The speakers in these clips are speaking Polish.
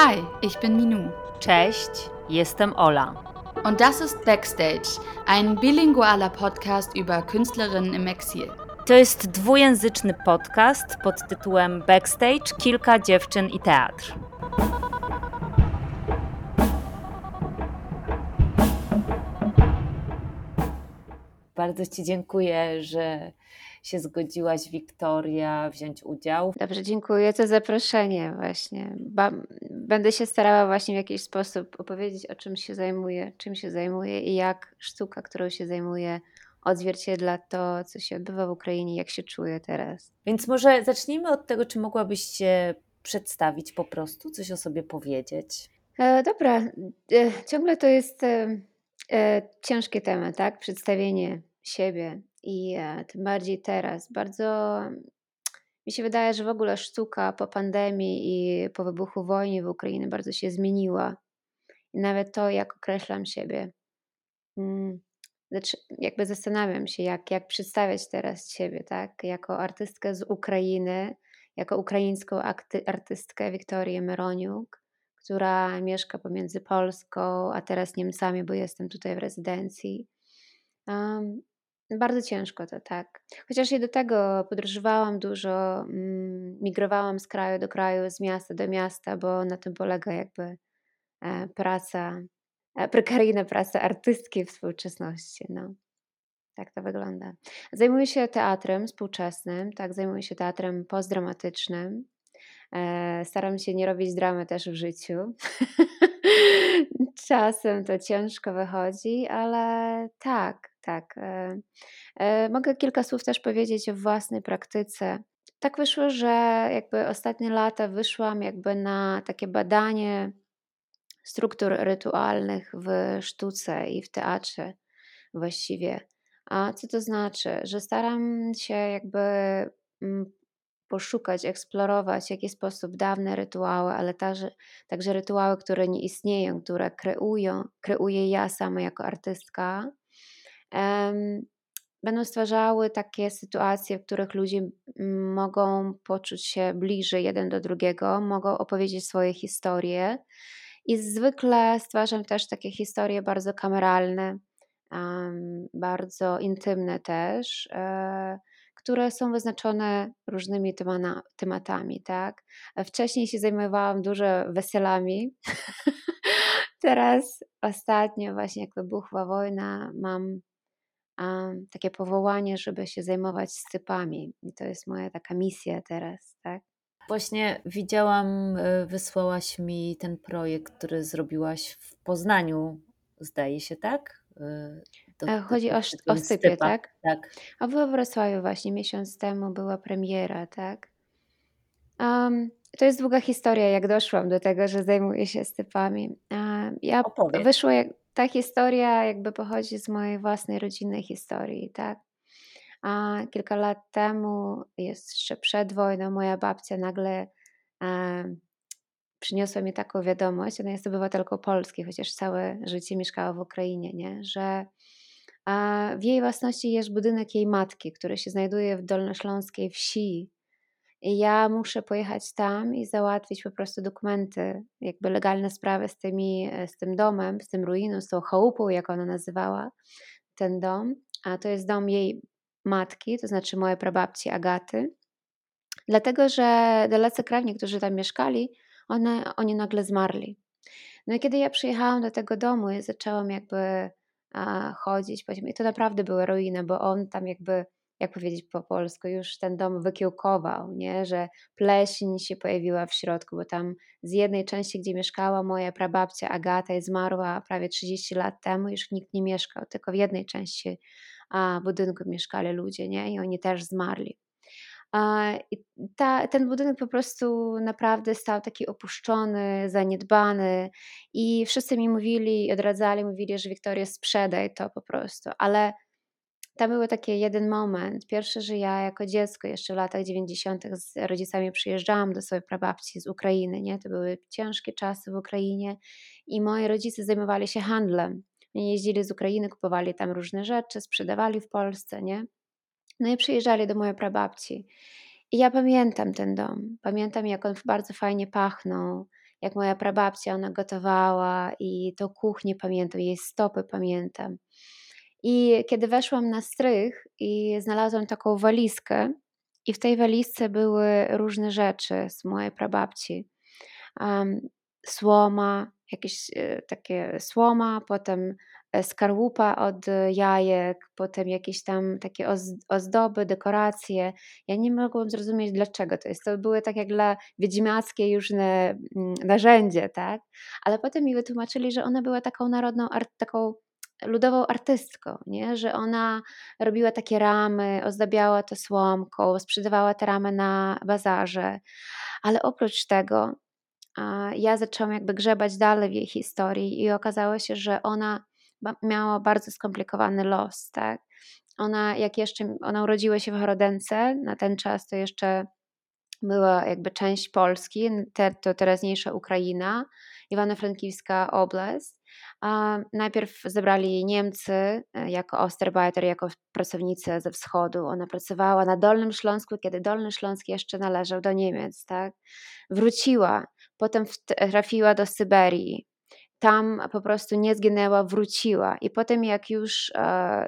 Hi, ich bin Minu. Cześć, jestem Ola. Und das ist Backstage, ein bilingualer Podcast über Künstlerinnen im Exil. To jest dwujęzyczny podcast pod tytułem Backstage Kilka dziewczyn i teatr. Bardzo Ci dziękuję, że się zgodziłaś, Wiktoria, wziąć udział. Dobrze, dziękuję za zaproszenie właśnie. Ba będę się starała właśnie w jakiś sposób opowiedzieć, o czym się zajmuję, czym się zajmuję i jak sztuka, którą się zajmuję, odzwierciedla to, co się odbywa w Ukrainie, jak się czuję teraz. Więc może zacznijmy od tego, czy mogłabyś się przedstawić po prostu, coś o sobie powiedzieć. E, dobra, e, ciągle to jest e, e ciężki temat, tak? Przedstawienie siebie i e, tym bardziej teraz. Bardzo mi się wydaje, że w ogóle sztuka po pandemii i po wybuchu wojny w Ukrainie bardzo się zmieniła. I nawet to, jak określam siebie. Mm, znaczy, jakby zastanawiam się, jak, jak przedstawiać teraz siebie, tak? Jako artystkę z Ukrainy, jako ukraińską artystkę Wiktorię Meroniuk, która mieszka pomiędzy Polską a teraz Niemcami, bo jestem tutaj w rezydencji. Um, bardzo ciężko to, tak. Chociaż i do tego podróżowałam dużo, mm, migrowałam z kraju do kraju, z miasta do miasta, bo na tym polega jakby e, praca, e, prekaryjna praca artystki współczesności. No. Tak to wygląda. Zajmuję się teatrem współczesnym, tak, zajmuję się teatrem postdramatycznym. E, staram się nie robić dramy też w życiu. Czasem to ciężko wychodzi, ale tak, tak. E, e, mogę kilka słów też powiedzieć o własnej praktyce. Tak wyszło, że jakby ostatnie lata wyszłam jakby na takie badanie struktur rytualnych w sztuce i w teatrze właściwie. A co to znaczy? Że staram się jakby mm, poszukać, eksplorować w jaki sposób dawne rytuały, ale także, także rytuały, które nie istnieją, które kreują, kreuję ja sama jako artystka, będą stwarzały takie sytuacje, w których ludzie mogą poczuć się bliżej jeden do drugiego, mogą opowiedzieć swoje historie. I zwykle stwarzam też takie historie bardzo kameralne, bardzo intymne też. Um, które są wyznaczone różnymi tematami, tak? Wcześniej się zajmowałam dużo weselami. Teraz ostatnio właśnie jak wybuchła wojna, mam takie powołanie, żeby się zajmować stypami. I to jest moja taka misja teraz, tak? Właśnie widziałam, y, wysłałaś mi ten projekt, który zrobiłaś w Poznaniu, zdaje się, tak? Y, to, Chodzi o, o stypie, tak? Tak. A we Wrocławiu właśnie miesiąc temu była premiera, tak? Um, to jest długa historia, jak doszłam do tego, że zajmuję się stypami. Um, ja Opowiedz. wyszło, jak, ta historia jakby pochodzi z mojej własnej rodzinnej historii, tak? A kilka lat temu, jeszcze przed wojną, moja babcia nagle um, przyniosła mi taką wiadomość, ona jest obywatelką Polski, chociaż całe życie mieszkała w Ukrainie, nie? że a w jej własności jest budynek jej matki, który się znajduje w dolnośląskiej wsi. Ja muszę pojechać tam i załatwić po prostu dokumenty, jakby legalne sprawy z, tymi, z tym domem, z tym ruiną, z tą chałupą, jak ona nazywała ten dom. A to jest dom jej matki, to znaczy mojej prababci Agaty. Dlatego, że dalecy krewni, którzy tam mieszkali, one, oni nagle zmarli. No i kiedy ja przyjechałam do tego domu i zaczęłam jakby a, chodzić po I to naprawdę były ruiny, bo on tam jakby, jak powiedzieć po polsku, już ten dom wykiełkował, nie? że pleśń się pojawiła w środku, bo tam z jednej części, gdzie mieszkała moja prababcia Agata i zmarła prawie 30 lat temu, już nikt nie mieszkał, tylko w jednej części a, budynku mieszkali ludzie nie? i oni też zmarli. I ta, ten budynek po prostu naprawdę stał taki opuszczony, zaniedbany i wszyscy mi mówili, odradzali, mówili, że Wiktoria sprzedaj to po prostu, ale tam był taki jeden moment. Pierwszy, że ja jako dziecko jeszcze w latach 90. z rodzicami przyjeżdżałam do swojej prababci z Ukrainy, nie? To były ciężkie czasy w Ukrainie i moi rodzice zajmowali się handlem. Jeździli z Ukrainy, kupowali tam różne rzeczy, sprzedawali w Polsce, nie? No i przyjeżdżali do mojej prababci. I ja pamiętam ten dom. Pamiętam, jak on bardzo fajnie pachnął, jak moja prababcia, ona gotowała i to kuchnię pamiętam, jej stopy pamiętam. I kiedy weszłam na strych i znalazłam taką walizkę, i w tej walizce były różne rzeczy z mojej prababci. Um, słoma, jakieś e, takie słoma, potem e, skarłupa od jajek, potem jakieś tam takie ozdoby, dekoracje. Ja nie mogłam zrozumieć, dlaczego to jest. To były tak jak dla wiedźmiackie różne mm, narzędzie, tak? Ale potem mi wytłumaczyli, że ona była taką narodną, taką ludową artystką, nie? że ona robiła takie ramy, ozdabiała to słomką, sprzedawała te ramy na bazarze. Ale oprócz tego ja zaczęłam jakby grzebać dalej w jej historii i okazało się, że ona miała bardzo skomplikowany los, tak? Ona, jak jeszcze, ona urodziła się w Horodence, na ten czas to jeszcze była jakby część Polski, te, to teraźniejsza Ukraina, Iwano-Frankiwska oblast. Najpierw zebrali Niemcy jako Osterbeiter, jako pracownicę ze wschodu. Ona pracowała na Dolnym Śląsku, kiedy Dolny Śląsk jeszcze należał do Niemiec. Tak? Wróciła, potem trafiła do Syberii. Tam po prostu nie zginęła, wróciła. I potem, jak już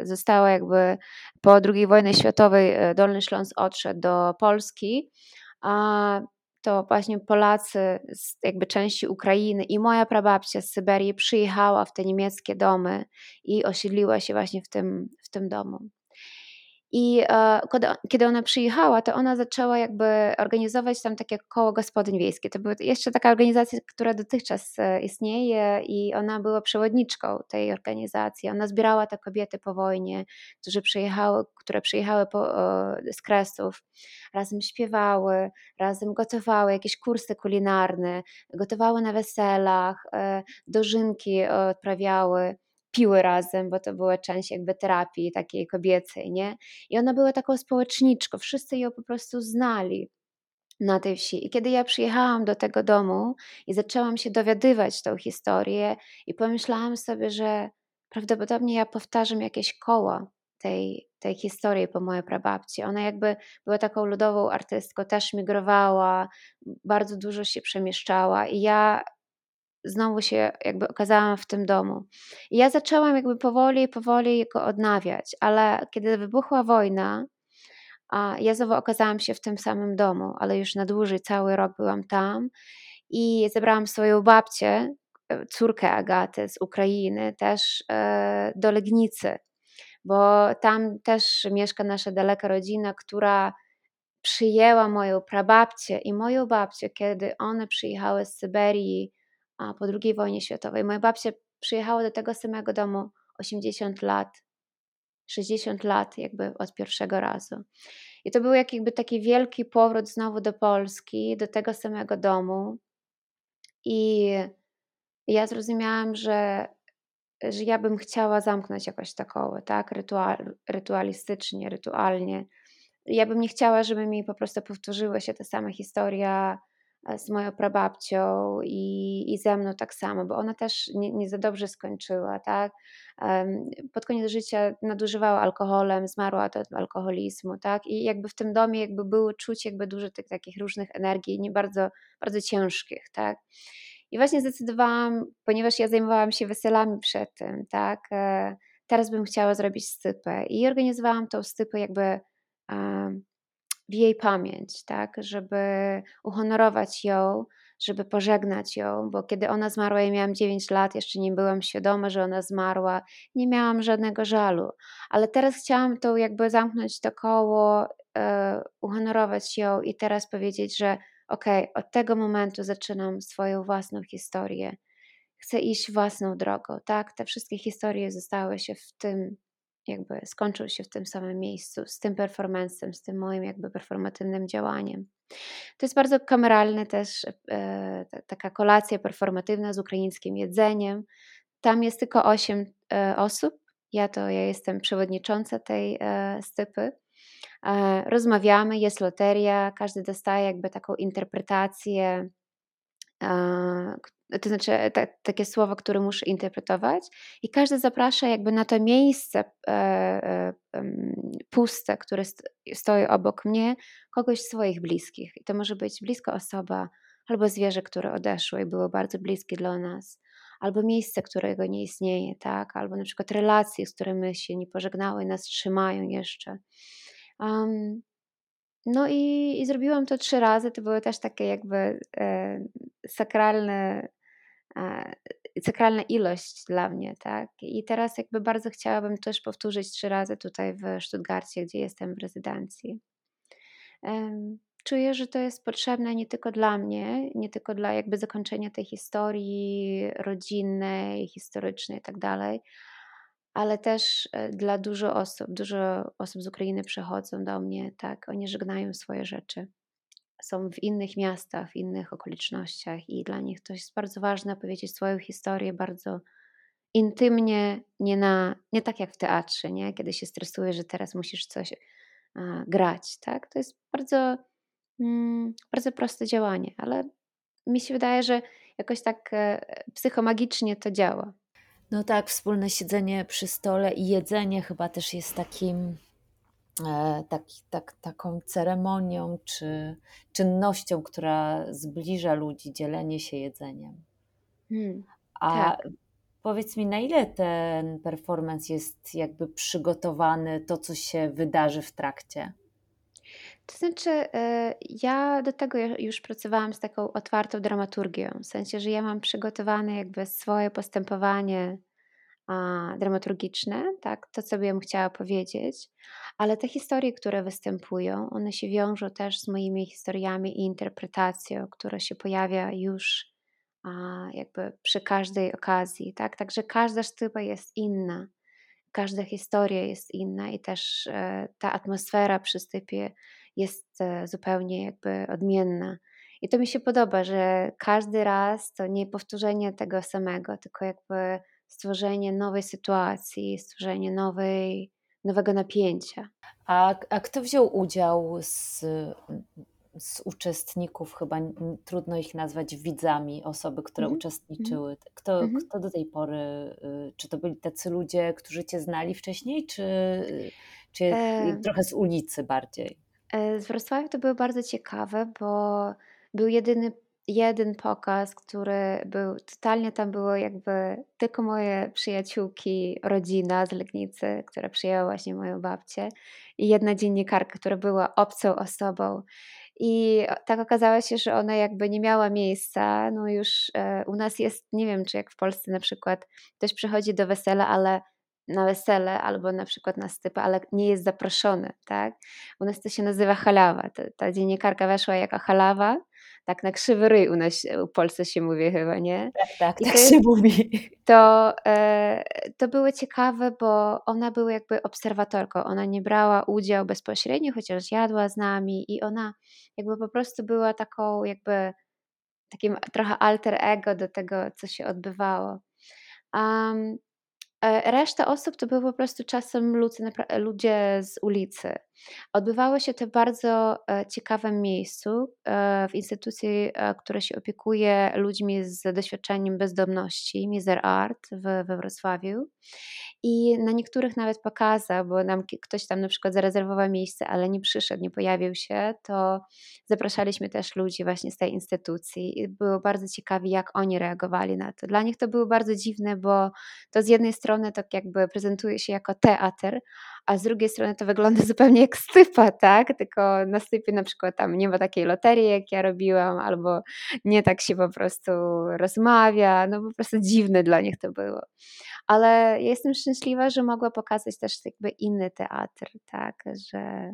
została jakby po II wojnie światowej, Dolny Śląsk odszedł do Polski, to właśnie Polacy z jakby części Ukrainy i moja prababcia z Syberii przyjechała w te niemieckie domy i osiedliła się właśnie w tym, w tym domu. I e, kiedy ona przyjechała, to ona zaczęła jakby organizować tam takie koło gospodyń wiejskie. To była jeszcze taka organizacja, która dotychczas e, istnieje i ona była przewodniczką tej organizacji. Ona zbierała te kobiety po wojnie, które przyjechały, które przyjechały po, z Kresów. Razem śpiewały, razem gotowały jakieś kursy kulinarne, gotowały na weselach, e, dożynki odprawiały piły razem, bo to była część jakby terapii takiej kobiecej, nie? I ona była taką społeczniczką, wszyscy ją po prostu znali na tej wsi. I kiedy ja przyjechałam do tego domu i zaczęłam się dowiadywać tą historię i pomyślałam sobie, że prawdopodobnie ja powtarzam jakieś koła tej, tej historii po mojej prababci. Ona jakby była taką ludową artystką, też migrowała, bardzo dużo się przemieszczała i ja znowu się jakby okazałam w tym domu. I ja zaczęłam jakby powoli, powoli go odnawiać, ale kiedy wybuchła wojna, a ja znowu okazałam się w tym samym domu, ale już na dłużej, cały rok byłam tam i zebrałam swoją babcię, e, córkę Agaty z Ukrainy, też e, do Legnicy, bo tam też mieszka nasza daleka rodzina, która przyjęła moją prababcię i moją babcię, kiedy one przyjechały z Syberii po II wojnie światowej. Moja babcia przyjechała do tego samego domu 80 lat, 60 lat jakby od pierwszego razu. I to był jakby taki wielki powrót znowu do Polski, do tego samego domu. I ja zrozumiałam, że, że ja bym chciała zamknąć jakoś taką, tak, rytual, rytualistycznie, rytualnie. Ja bym nie chciała, żeby mi po prostu powtórzyła się ta sama historia z moją prababcią i, i ze mną tak samo, bo ona też nie, nie za dobrze skończyła, tak? Pod koniec życia nadużywała alkoholem, zmarła od alkoholizmu, tak? I jakby w tym domie jakby było czuć jakby dużo tych takich różnych energii, nie bardzo, bardzo ciężkich, tak? I właśnie zdecydowałam, ponieważ ja zajmowałam się weselami przed tym, tak? E, teraz bym chciała zrobić stypę i organizowałam tą stypę jakby w jej pamięć, tak, żeby uhonorować ją, żeby pożegnać ją, bo kiedy ona zmarła, ja miałam 9 lat, jeszcze nie byłam świadoma, że ona zmarła, nie miałam żadnego żalu, ale teraz chciałam to jakby zamknąć to koło, e, uhonorować ją i teraz powiedzieć, że okej, okay, od tego momentu zaczynam swoją własną historię. Chcę iść własną drogą, tak? Te wszystkie historie zostały się w tym jakby skończył się w tym samym miejscu, z tym performancem, z tym moim jakby performatywnym działaniem. To jest bardzo kameralne też, e, taka kolacja performatywna z ukraińskim jedzeniem. Tam jest tylko 8 e, osób. Ja to ja jestem przewodnicząca tej e, stypy. E, rozmawiamy, jest loteria, każdy dostaje jakby taką interpretację to znaczy ta, takie słowo, które muszę interpretować, i każdy zaprasza jakby na to miejsce e, e, puste, które st stoi obok mnie, kogoś z swoich bliskich. I to może być bliska osoba, albo zwierzę, które odeszło i było bardzo bliskie dla nas, albo miejsce, którego nie istnieje, tak? Albo na przykład relacje, z którymi się nie pożegnały, nas trzymają jeszcze. Um, no i, i, zrobiłam to trzy razy. To były też takie jakby e, sakralne, e, sakralna ilość dla mnie, tak? I teraz jakby bardzo chciałabym też powtórzyć trzy razy tutaj w Stuttgarcie, gdzie jestem w rezydencji. Um, czuję, że to jest potrzebne nie tylko dla mnie, nie tylko dla jakby zakończenia tej historii rodzinnej, historycznej i tak dalej, ale też e, dla dużo osób. Dużo osób z Ukrainy przychodzą do mnie, tak, oni żegnają swoje rzeczy. Są w innych miastach, w innych okolicznościach i dla nich to jest bardzo ważne powiedzieć swoją historię bardzo intymnie, nie, na, nie tak jak w teatrze, nie? kiedy się stresuje, że teraz musisz coś a, grać. Tak? To jest bardzo Mm, bardzo proste działanie, ale mi się wydaje, że jakoś tak e, psychomagicznie to działa. No tak, wspólne siedzenie przy stole i jedzenie chyba też jest takim, e, taki, tak, taką ceremonią czy czynnością, która zbliża ludzi, dzielenie się jedzeniem. Hmm, A tak. powiedz mi, na ile ten performance jest jakby przygotowany, to co się wydarzy w trakcie? To znaczy, e, ja do tego już pracowałam z taką otwartą dramaturgią, w sensie, że ja mam przygotowane jakby swoje postępowanie dramaturgiczne, tak, to co bym chciała powiedzieć, ale te historie, które występują, one się wiążą też z moimi historiami i interpretacją, która się pojawia już jakby przy każdej okazji, tak, także każda sztuka jest inna, każda historia jest inna i też e, ta atmosfera przy stypie jest e, zupełnie jakby odmienna. I to mi się podoba, że każdy raz to nie powtórzenie tego samego, tylko jakby stworzenie nowej sytuacji, stworzenie nowej, nowego napięcia. A, a kto wziął udział z, z uczestników? Chyba trudno ich nazwać widzami, osoby, które mm uczestniczyły. Kto, mm -hmm. kto do tej pory, y, czy to byli tacy ludzie, którzy cię znali wcześniej, czy, czy e... trochę z ulicy bardziej? E, z Wrocławia to było bardzo ciekawe, bo był jedyny jeden pokaz, który był totalnie tam było jakby tylko moje przyjaciółki, rodzina z Legnicy, która przyjęła właśnie moją babcię i jedna dziennikarka, która była obcą osobą. I tak okazało się, że ona jakby nie miała miejsca. No już e, u nas jest, nie wiem, czy jak w Polsce na przykład ktoś przychodzi do wesela, ale na wesele albo na przykład na stypę, ale nie jest zaproszony, tak? U nas to się nazywa halawa. Ta, ta dziennikarka weszła jako halawa, tak na krzywy ryj u nas w Polsce się mówi chyba, nie? Tak, tak, I tak się mówi. To, e, to było ciekawe, bo ona była jakby obserwatorką, ona nie brała udziału bezpośrednio, chociaż jadła z nami i ona jakby po prostu była taką jakby takim trochę alter ego do tego, co się odbywało. Um, reszta osób to były po prostu czasem ludzie, ludzie z ulicy. Odbywało się w bardzo e, ciekawym miejscu, e, w instytucji, która się opiekuje ludźmi z doświadczeniem bezdomności, Miser Art we Wrocławiu. I na niektórych nawet pokazał, bo nam ktoś tam na przykład zarezerwował miejsce, ale nie przyszedł, nie pojawił się, to zapraszaliśmy też ludzi właśnie z tej instytucji i było bardzo ciekawe, jak oni reagowali na to. Dla nich to było bardzo dziwne, bo to z jednej strony tak jakby prezentuje się jako teatr, a z drugiej strony to wygląda zupełnie jak stypa, tak? Tylko na stypie na przykład tam nie ma takiej loterii, jak ja robiłam, albo nie tak się po prostu rozmawia, no po prostu dziwne dla nich to było. Ale ja jestem szczęśliwa, że mogła pokazać też jakby inny teatr, tak? Że,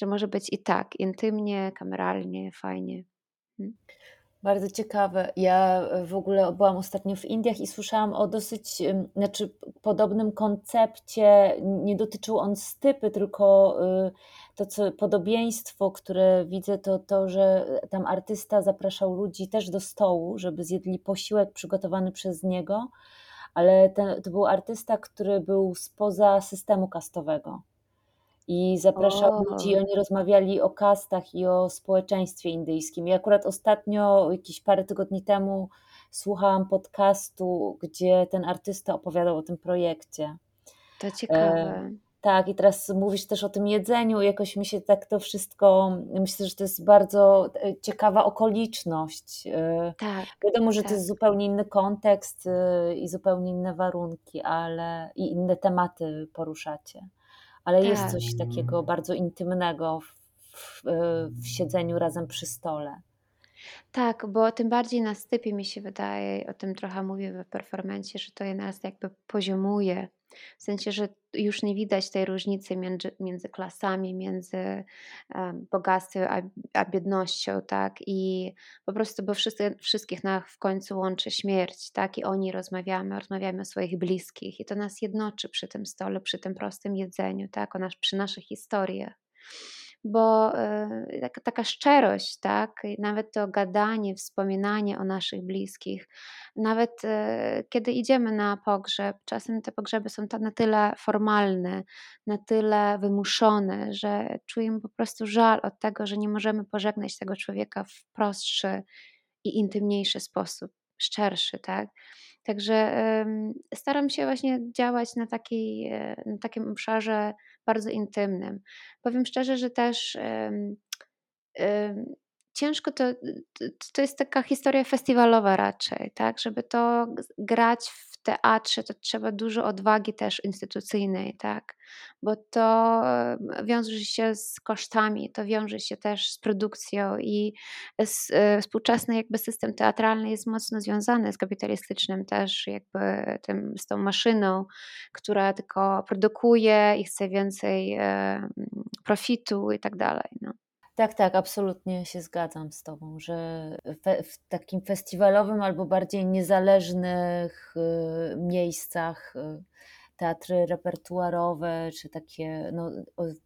że może być i tak, intymnie, kameralnie, fajnie. Hmm. Bardzo ciekawe. Ja w ogóle byłam ostatnio w Indiach i słyszałam o dosyć, znaczy podobnym koncepcie. Nie dotyczył on stypy, tylko y, to co, podobieństwo, które widzę, to to, że tam artysta zapraszał ludzi też do stołu, żeby zjedli posiłek przygotowany przez niego, ale ten, to był artysta, który był spoza systemu kastowego i zapraszał o. ludzi, oni rozmawiali o kastach i o społeczeństwie indyjskim. I akurat ostatnio, jakieś parę tygodni temu, słuchałam podcastu, gdzie ten artysta opowiadał o tym projekcie. To ciekawe. E, Tak, i teraz mówisz też o tym jedzeniu, jakoś mi się tak to wszystko, myślę, że to jest bardzo e, ciekawa okoliczność. E, tak. Wiadomo, że tak. to jest zupełnie inny kontekst e, i zupełnie inne warunki, ale i inne tematy poruszacie. Ale tak. jest coś takiego bardzo intymnego w, w, w siedzeniu razem przy stole. Tak, bo tym bardziej na stypie mi się wydaje, o tym trochę mówię we performencie, że to je nas jakby poziomuje. W sensie, że już nie widać tej różnicy między, między klasami, między um, bogactwem a, a biednością, tak? I po prostu, bo wszyscy, wszystkich nas w końcu łączy śmierć, tak? I o niej rozmawiamy, rozmawiamy o swoich bliskich i to nas jednoczy przy tym stole, przy tym prostym jedzeniu, tak? O nas, przy naszych historiach bo y, taka, szczerość, tak, nawet to gadanie, wspominanie o naszych bliskich, nawet y, kiedy idziemy na pogrzeb, czasem te pogrzeby są na tyle formalne, na tyle wymuszone, że czujemy po prostu żal od tego, że nie możemy pożegnać tego człowieka w prostszy i intymniejszy sposób, szczerszy, tak. Także staram się właśnie działać na, takiej, e, na takim obszarze bardzo intymnym. Powiem szczerze, że też ciężko to, to jest taka historia festiwalowa raczej, tak, żeby to grać w teatrze, to trzeba dużo odwagi też instytucyjnej, tak, bo to wiąże się z kosztami, to wiąże się też z produkcją i z, e, współczesny jakby system teatralny jest mocno związany z kapitalistycznym też jakby tym, z tą maszyną, która tylko produkuje i chce więcej e, profitu i tak dalej, no. Tak, tak, absolutnie się zgadzam z Tobą, że fe, w takim festiwalowym albo bardziej niezależnych y, miejscach y, teatry repertuarowe, czy takie, no,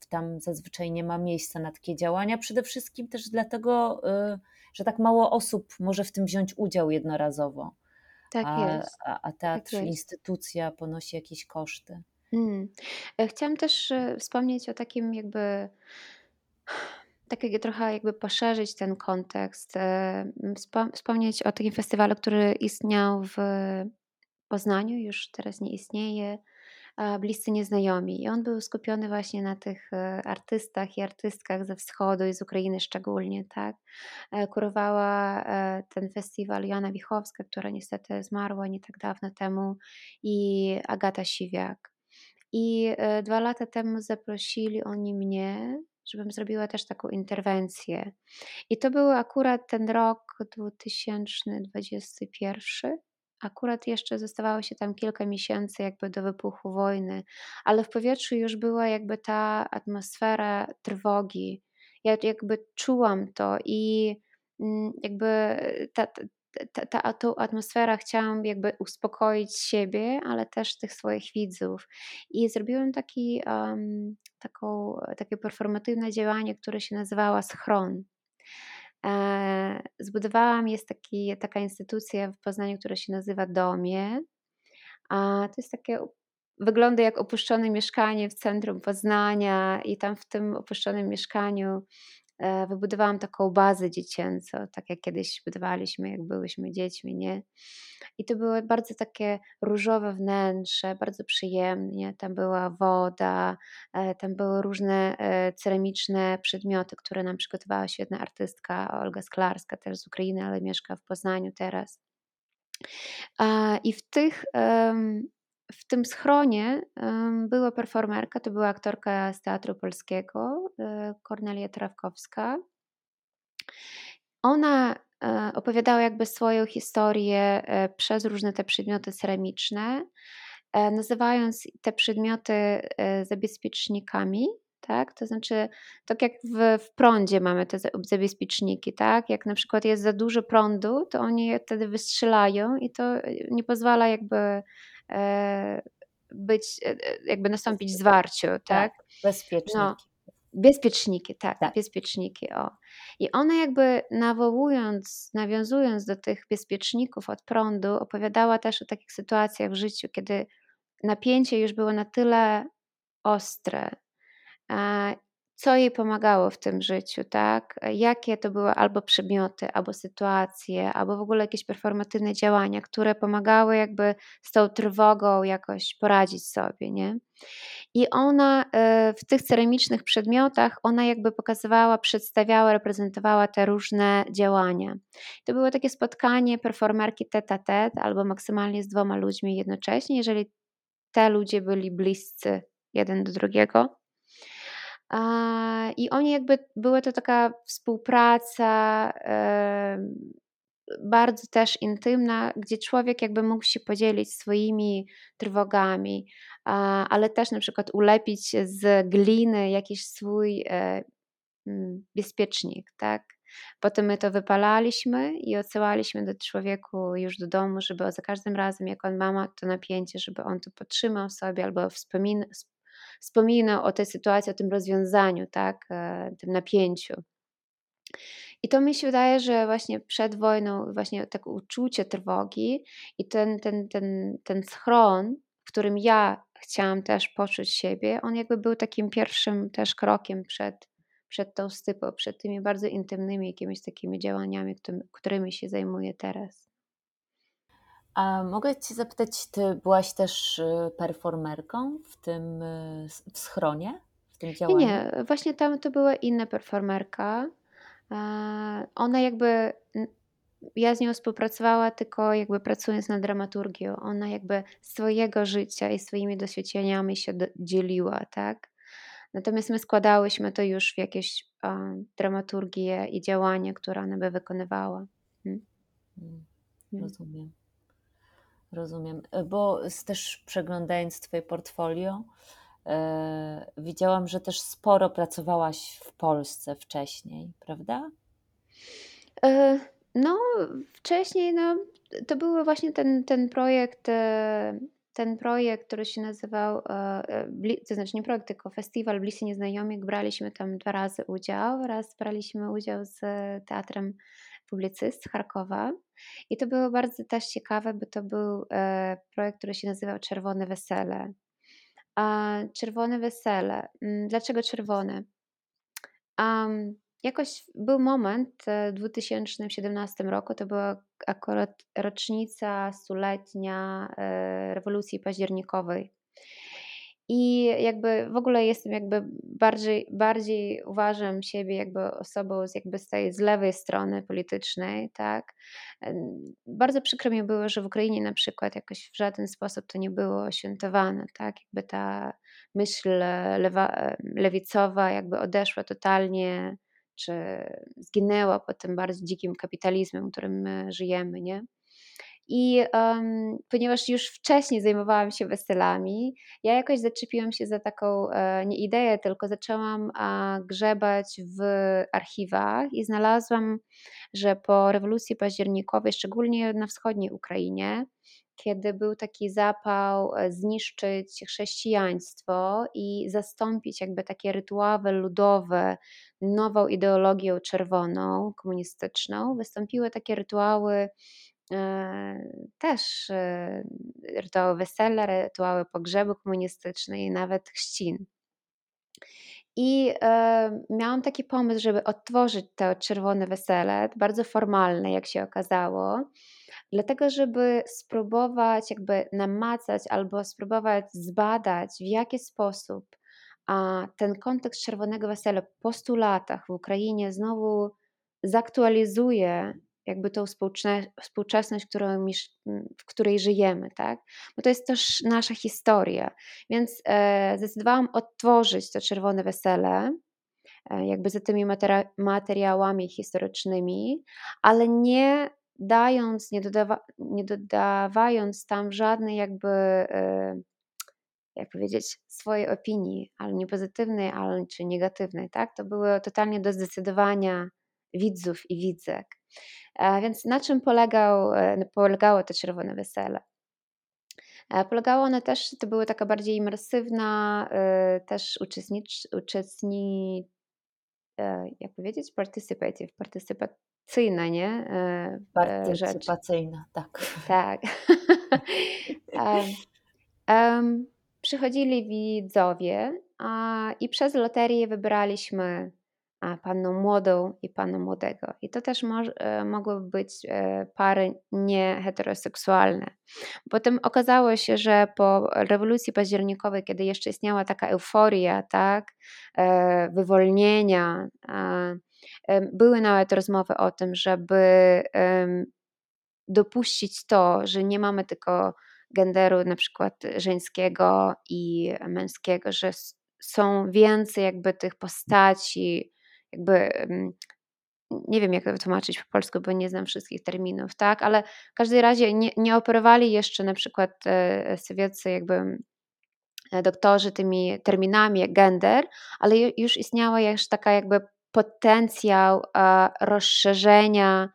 tam zazwyczaj nie ma miejsca na takie działania. Przede wszystkim też dlatego, y, że tak mało osób może w tym wziąć udział jednorazowo. Tak a, jest. A, a teatr, tak instytucja ponosi jakieś koszty. Hmm. Chciałam też wspomnieć o takim jakby tak trochę jakby poszerzyć ten kontekst, e, wspomnieć o takim festiwalu, który istniał w Poznaniu, już teraz nie istnieje, Bliscy Nieznajomi. I on był skupiony właśnie na tych e, artystach i artystkach ze wschodu i z Ukrainy szczególnie, tak. E, kurowała ten festiwal Joanna Wichowska, która niestety zmarła nie tak dawno temu i Agata Siwiak. I dwa lata temu zaprosili oni mnie żebym zrobiła też taką interwencję. I to był akurat ten rok 2021. Akurat jeszcze zostawało się tam kilka miesięcy jakby do wybuchu wojny, ale w powietrzu już była jakby ta atmosfera trwogi. Ja jakby czułam to i mm, jakby ta, ta, ta, tą atmosferę chciałam jakby uspokoić siebie, ale też tych swoich widzów. I zrobiłam taki, um, taką, takie performatywne działanie, które się nazywało Schron. E, zbudowałam, jest taki, taka instytucja w Poznaniu, która się nazywa Domie. A to jest takie wygląda jak opuszczone mieszkanie w centrum Poznania i tam w tym opuszczonym mieszkaniu wybudowałam taką bazę dziecięcą, tak jak kiedyś budowaliśmy, jak byłyśmy dziećmi, nie? I to było bardzo takie różowe wnętrze, bardzo przyjemnie. Tam była woda, e, tam były różne e, ceramiczne przedmioty, które nam przygotowała świetna artystka Olga Sklarska, też z Ukrainy, ale mieszka w Poznaniu teraz. I w tych w tym schronie była performerka, to była aktorka z Teatru Polskiego, e, Kornelia Trawkowska. Ona e, opowiadała jakby swoją historię e, przez różne te przedmioty ceramiczne, nazywając te przedmioty zabezpiecznikami, tak? To znaczy, tak jak w, w prądzie mamy te zabezpieczniki, tak? Jak na przykład jest za dużo prądu, to oni je wtedy wystrzelają i to nie pozwala jakby być, e, e, jakby nastąpić zwarciu, tak? tak bezpieczniki. No, bezpieczniki, tak, tak, bezpieczniki, o. I one jakby nawołując, nawiązując do tych bezpieczników od prądu, opowiadała też o takich sytuacjach w życiu, kiedy napięcie już było na tyle ostre, co jej pomagało w tym życiu, tak? Jakie to były albo przedmioty, albo sytuacje, albo w ogóle jakieś performatywne działania, które pomagały jakby z tą trwogą jakoś poradzić sobie, nie? I ona e, w tych ceramicznych przedmiotach, ona jakby pokazywała, przedstawiała, reprezentowała te różne działania. To było takie spotkanie performerki tete a tete albo maksymalnie z dwoma ludźmi jednocześnie, jeżeli te ludzie byli bliscy jeden do drugiego. I oni jakby, była to taka współpraca bardzo też intymna, gdzie człowiek jakby mógł się podzielić swoimi trwogami, ale też na przykład ulepić z gliny jakiś swój e, mm, bezpiecznik, tak? Potem my to wypalaliśmy i odsyłaliśmy do człowieku już do domu, żeby za każdym razem, jak on ma to napięcie, żeby on to podtrzymał sobie albo wspomina, wspominał o tej sytuacji, o tym rozwiązaniu, tak, e, tym napięciu. I to mi się wydaje, że właśnie przed wojną, właśnie tak uczucie trwogi i ten, ten, ten, ten schron, w którym ja chciałam też poczuć siebie, on jakby był takim pierwszym też krokiem przed, przed tą stypą, przed tymi bardzo intymnymi jakimiś takimi działaniami, którymi się zajmuję teraz. A mogę Cię zapytać, Ty byłaś też y, performerką w tym y, w schronie, w tym działaniu? Nie, nie, właśnie tam to była inna performerka. Ona jakby, ja z nią współpracowała tylko jakby pracując nad dramaturgią. Ona jakby swojego życia i swoimi doświadczeniami się dzieliła, tak? Natomiast my składałyśmy to już w jakieś dramaturgie i działania, które ona by wykonywała. Hmm. hmm. hmm. Rozumiem. Rozumiem, e, bo też przeglądając Twoje portfolio, e, widziałam, że też sporo pracowałaś w Polsce wcześniej, prawda? E, no, wcześniej, no, to był właśnie ten, ten projekt, ten projekt, który się nazywał, to znaczy nie projekt, tylko festiwal Bliscy Nieznajomych. Braliśmy tam dwa razy udział. Raz braliśmy udział z Teatrem publicyst z Charkowa. I to było bardzo też ciekawe, bo to był e, projekt, który się nazywał Czerwone Wesele. A Czerwone Wesele. Mm, dlaczego czerwone? Um, jakoś był moment e, w 2017 roku, to była akurat rocznica stuletnia e, rewolucji październikowej. I jakby w ogóle jestem jakby bardziej, bardziej uważam siebie jakby osobą z jakby z tej z lewej strony politycznej, tak. Bardzo przykro mi było, że w Ukrainie na przykład jakoś w żaden sposób to nie było świętowane, tak. Jakby ta myśl lewa, lewicowa jakby odeszła totalnie, czy zginęła pod tym bardzo dzikim kapitalizmem, którym my żyjemy, nie. I um, ponieważ już wcześniej zajmowałam się weselami, ja jakoś zaczepiłam się za taką e, nie ideę, tylko zaczęłam a, grzebać w archiwach i znalazłam, że po rewolucji październikowej, szczególnie na wschodniej Ukrainie, kiedy był taki zapał e, zniszczyć chrześcijaństwo i zastąpić jakby takie rytuały ludowe nową ideologią czerwoną, komunistyczną, wystąpiły takie rytuały też e, rytuały wesela, rytuały pogrzebu komunistycznej i nawet chrzcin. I e, miałam taki pomysł, żeby odtworzyć to czerwone wesele, bardzo formalne, jak się okazało, dlatego żeby spróbować jakby namacać albo spróbować zbadać, w jaki sposób a ten kontekst czerwonego wesela po 100 latach w Ukrainie znowu zaktualizuje jakby tą współczesność, którą, w której żyjemy, tak? Bo to jest też nasza historia. Więc e, zdecydowałam odtworzyć to czerwone wesele, e, jakby za tymi materiałami historycznymi, ale nie dając, nie, dodawa, nie dodawając tam żadnej jakby, e, jak powiedzieć, swojej opinii, ale nie pozytywnej, ale czy negatywnej, tak? To było totalnie do zdecydowania widzów i widzek. Więc na czym polegał, e, polegało to Czerwone Wesele? E, polegało one też, to była taka bardziej imersywna, e, też uczestnicz, uczestni, jak powiedzieć, participative, partycypacyjna, nie? Partycypacyjna, tak. Tak. um, przychodzili widzowie i przez loterię wybraliśmy panną młodą i pana młodego. I to też mo e, mogły być e, pary nieheteroseksualne. Potem okazało się, że po rewolucji październikowej, kiedy jeszcze istniała taka euforia, tak, e, wywolnienia, były nawet rozmowy o tym, żeby dopuścić to, że nie mamy tylko genderu na przykład żeńskiego i męskiego, że są więcej jakby tych postaci, jakby nie wiem, jak to wytłumaczyć po polsku, bo nie znam wszystkich terminów, tak, ale w każdym razie nie, nie operowali jeszcze na przykład e, sowieccy jakby e, doktorzy tymi terminami gender, ale już istniała już taka jakby potencjał rozszerzenia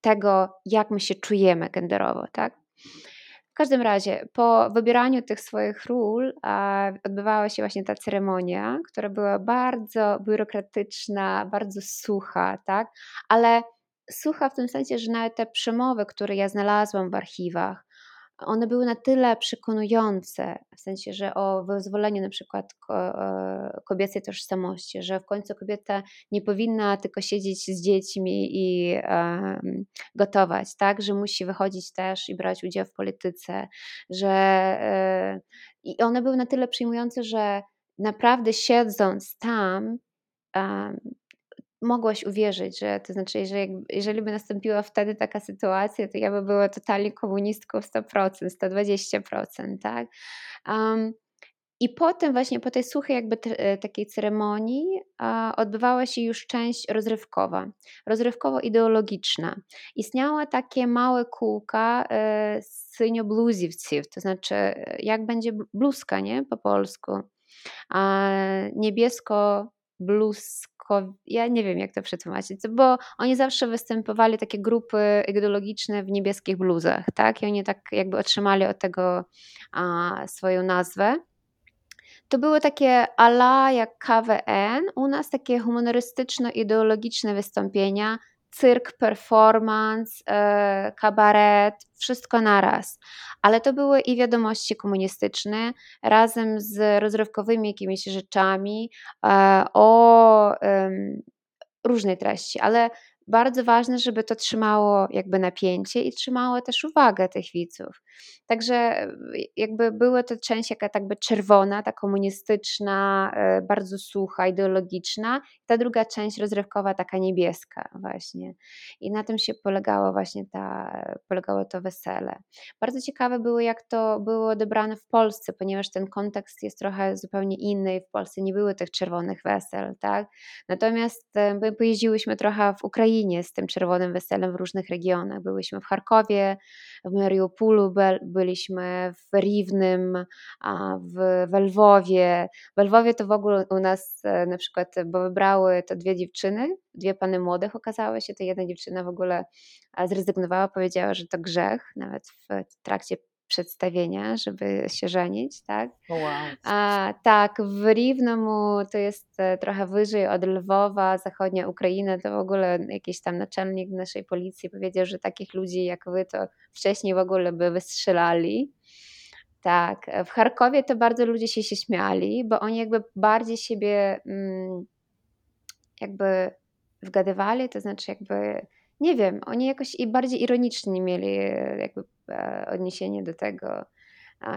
tego, jak my się czujemy genderowo, tak. W każdym razie, po wybieraniu tych swoich ról odbywała się właśnie ta ceremonia, która była bardzo biurokratyczna, bardzo sucha, tak? Ale sucha w tym sensie, że nawet te przemowy, które ja znalazłam w archiwach, one były na tyle przekonujące, w sensie, że o wyzwoleniu na przykład e, kobiecej tożsamości, że w końcu kobieta nie powinna tylko siedzieć z dziećmi i gotować, tak, że musi wychodzić też i brać udział w polityce, że y, i one były na tyle przyjmujące, że naprawdę siedząc tam mogłaś uwierzyć, że to znaczy, jeżeli, jeżeli by nastąpiła wtedy taka sytuacja, to ja by była totalnie komunistką 100%, 120%, tak? Um, i potem właśnie po tej suchej jakby te, e, takiej ceremonii a, odbywała się już część rozrywkowa, rozrywkowo-ideologiczna. Istniała takie małe kółka e, syniobluziwców, to znaczy jak będzie bluzka, nie, po polsku. A, niebiesko ja nie wiem jak to przetłumaczyć, bo oni zawsze występowali takie grupy ideologiczne w niebieskich bluzach, tak? I oni tak jakby otrzymali od tego a, swoją nazwę. To były takie ala jak KWN, u nas takie humorystyczno-ideologiczne wystąpienia, cyrk, performance, e, kabaret, wszystko naraz. Ale to były i wiadomości komunistyczne, razem z rozrywkowymi jakimiś rzeczami e, o różnej treści, ale bardzo ważne, żeby to trzymało jakby napięcie i trzymało też uwagę tych widzów. Także jakby była to część jaka tak by czerwona, ta komunistyczna, e, bardzo sucha, ideologiczna, ta druga część rozrywkowa, taka niebieska właśnie. I na tym się polegało właśnie ta, polegało to wesele. Bardzo ciekawe było, jak to było odebrane w Polsce, ponieważ ten kontekst jest trochę zupełnie inny. W Polsce nie były tych czerwonych wesel, tak? Natomiast my pojeździłyśmy trochę w Ukrainie z tym czerwonym weselem w różnych regionach. Byłyśmy w Charkowie, w Mariupolu, byliśmy w Riwnym, w, Lwowie. W Lwowie to w ogóle u nas e, na przykład, bo wybrały to dwie dziewczyny, dwie pany młodych okazały się, to jedna dziewczyna w ogóle zrezygnowała, powiedziała, że to grzech, nawet w trakcie przedstawienia, żeby się żenić, tak? Wow. A, tak, w Rivnomu to jest e, trochę wyżej od Lwowa, zachodnia Ukraina, to w ogóle jakiś tam naczelnik naszej policji powiedział, że takich ludzi jak wy to wcześniej w ogóle by wystrzelali. Tak, w Charkowie to bardzo ludzie się, się śmiali, bo oni jakby bardziej siebie mm, jakby wgadywali, to znaczy jakby nie wiem, oni jakoś i bardziej ironicznie mieli e, jakby e, odniesienie do tego.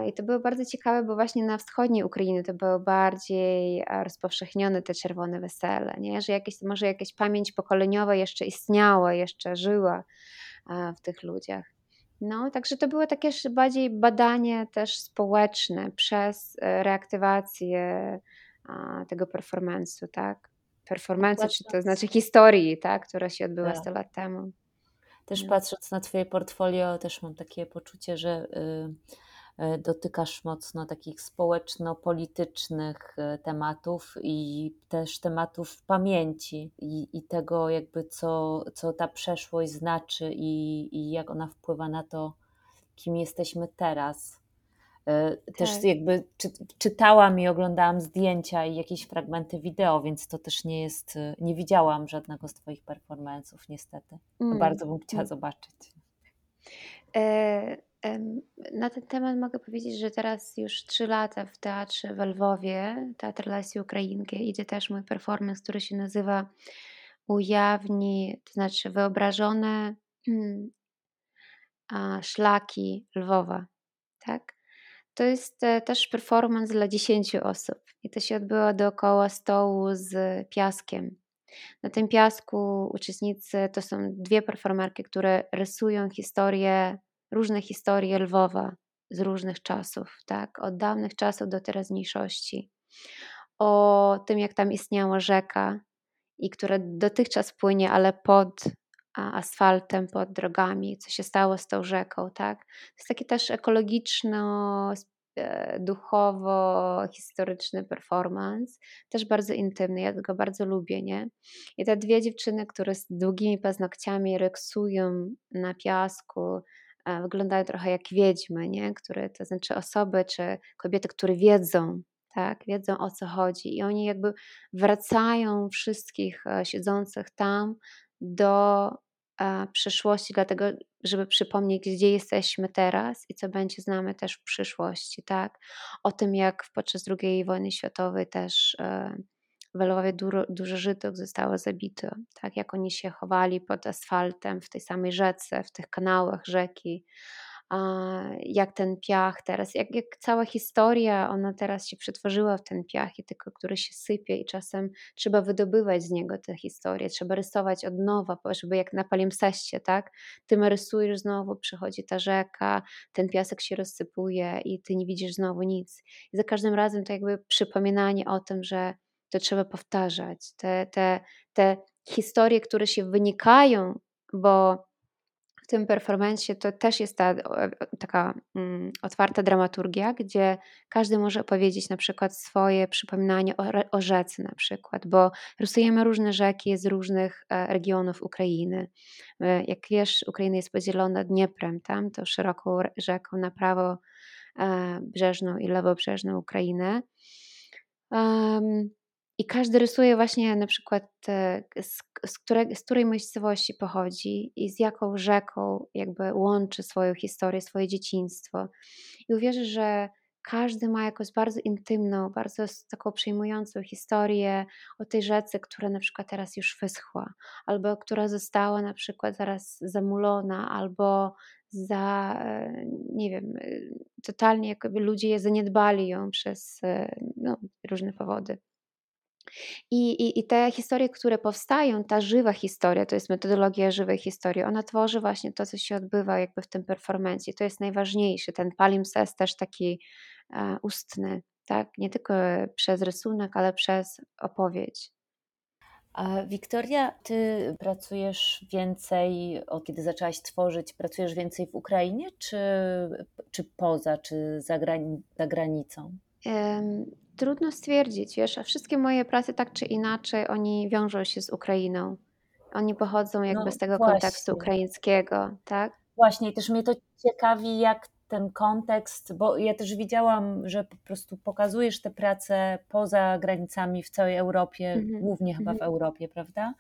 I to było bardzo ciekawe, bo właśnie na wschodniej Ukrainie to było bardziej rozpowszechnione te czerwone wesele, nie? że jakieś, może jakaś pamięć pokoleniowa jeszcze istniała, jeszcze żyła w tych ludziach. No, także to było takie bardziej badanie też społeczne przez e, reaktywację tego performance'u, tak? Performance, czy to znaczy historii, tak, która się odbyła tak. 100 lat temu. Też no. patrząc na Twoje portfolio, też mam takie poczucie, że y, y, dotykasz mocno takich społeczno-politycznych y, tematów i też tematów pamięci i, i tego jakby co, co ta przeszłość znaczy i, i jak ona wpływa na to, kim jesteśmy teraz. E, też tak. jakby czy, czytałam i oglądałam zdjęcia i jakieś fragmenty wideo, więc to też nie jest, e, nie widziałam żadnego z Twoich performance'ów niestety. Mm. Bardzo bym chciała mm. zobaczyć. E, Na ten temat mogę powiedzieć, że teraz już trzy lata w teatrze w Lwowie, Teatr Lasii Ukrainki, idzie też mój performance, który się nazywa Ujawni, to znaczy wyobrażone hmm, szlaki Lwowa, tak? To jest e, też performance dla 10 osób i to się odbyło dookoła stołu z piaskiem. Na tym piasku uczestnicy to są dwie performerki, które rysują historię, różne historie Lwowa z różnych czasów, tak? Od dawnych czasów do teraźniejszości. O tym, jak tam istniała rzeka i która dotychczas płynie, ale pod asfaltem, pod drogami, co się stało z tą rzeką, tak? To jest taki też ekologiczno E, duchowo-historyczny performance, też bardzo intymny, ja go bardzo lubię, nie? I te dwie dziewczyny, które z długimi paznokciami ryksują na piasku, e, wyglądają trochę jak wiedźmy, nie? Które, to znaczy osoby czy kobiety, które wiedzą, tak, wiedzą o co chodzi i oni jakby wracają wszystkich e, siedzących tam do przyszłości, dlatego żeby przypomnieć, gdzie jesteśmy teraz i co będzie z nami też w przyszłości, tak? O tym, jak podczas II wojny światowej też e, w Lwowie dużo, dużo Żydów zostało zabito, tak? Jak oni się chowali pod asfaltem w tej samej rzece, w tych kanałach rzeki, jak ten piach teraz, jak, jak cała historia, ona teraz się przetworzyła w ten piach i tylko który się sypie i czasem trzeba wydobywać z niego tę historię, trzeba rysować od nowa, żeby jak na palimpseście, tak? Ty rysujesz znowu, przychodzi ta rzeka, ten piasek się rozsypuje i ty nie widzisz znowu nic. I za każdym razem to jakby przypominanie o tym, że to trzeba powtarzać. Te, te, te historie, które się wynikają, bo tym performancie to też jest ta taka mm, otwarta dramaturgia, gdzie każdy może opowiedzieć na przykład swoje przypominanie o, o rzece na przykład, bo rysujemy różne rzeki z różnych e, regionów Ukrainy. E, jak wiesz, Ukraina jest podzielona Dnieprem, tam to szeroką rzeką na prawo e, brzeżną i lewobrzeżną Ukrainę. Um, i każdy rysuje właśnie na przykład z, z, które, z której miejscowości pochodzi i z jaką rzeką jakby łączy swoją historię, swoje dzieciństwo. I uwierzę, że każdy ma jakąś bardzo intymną, bardzo taką przejmującą historię o tej rzece, która na przykład teraz już wyschła, albo która została na przykład zaraz zamulona, albo za, e, nie wiem, e, totalnie jakby ludzie zaniedbali ją przez e, no, różne powody. I, i, I te historie, które powstają, ta żywa historia, to jest metodologia żywej historii, ona tworzy właśnie to, co się odbywa jakby w tym performancie. To jest najważniejsze. Ten palimpsest też taki e, ustny, tak? Nie tylko przez rysunek, ale przez opowieść. A Wiktoria, ty pracujesz więcej, od kiedy zaczęłaś tworzyć, pracujesz więcej w Ukrainie, czy, czy poza, czy za, za granicą? Trudno stwierdzić, wiesz, a wszystkie moje prace tak czy inaczej, oni wiążą się z Ukrainą. Oni pochodzą jakby no, z tego właśnie. kontekstu ukraińskiego, tak? Właśnie, też mnie to ciekawi, jak ten kontekst, bo ja też widziałam, że po prostu pokazujesz te prace poza granicami w całej Europie, mm-hmm. głównie chyba mm-hmm. w Europie, prawda?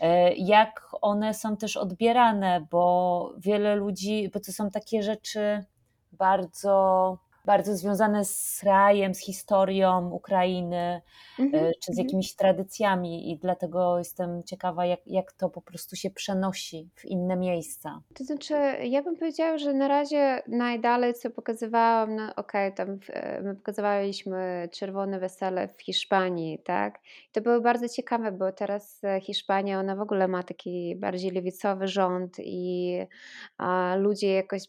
E, jak one są też odbierane, bo wiele ludzi, bo to są takie rzeczy bardzo bardzo związane z rajem, z historią Ukrainy, mm-hmm. czy z mhm. jakimiś tradycjami i dlatego jestem ciekawa, jak, jak to po prostu się przenosi w inne miejsca. To znaczy, ja bym powiedziała, że na razie najdalej, co pokazywałam, no okej, okay, tam e, my pokazywaliśmy Czerwone Wesele w Hiszpanii, tak? I to było bardzo ciekawe, bo teraz e, Hiszpania, ona w ogóle ma taki bardziej lewicowy rząd i a, ludzie jakoś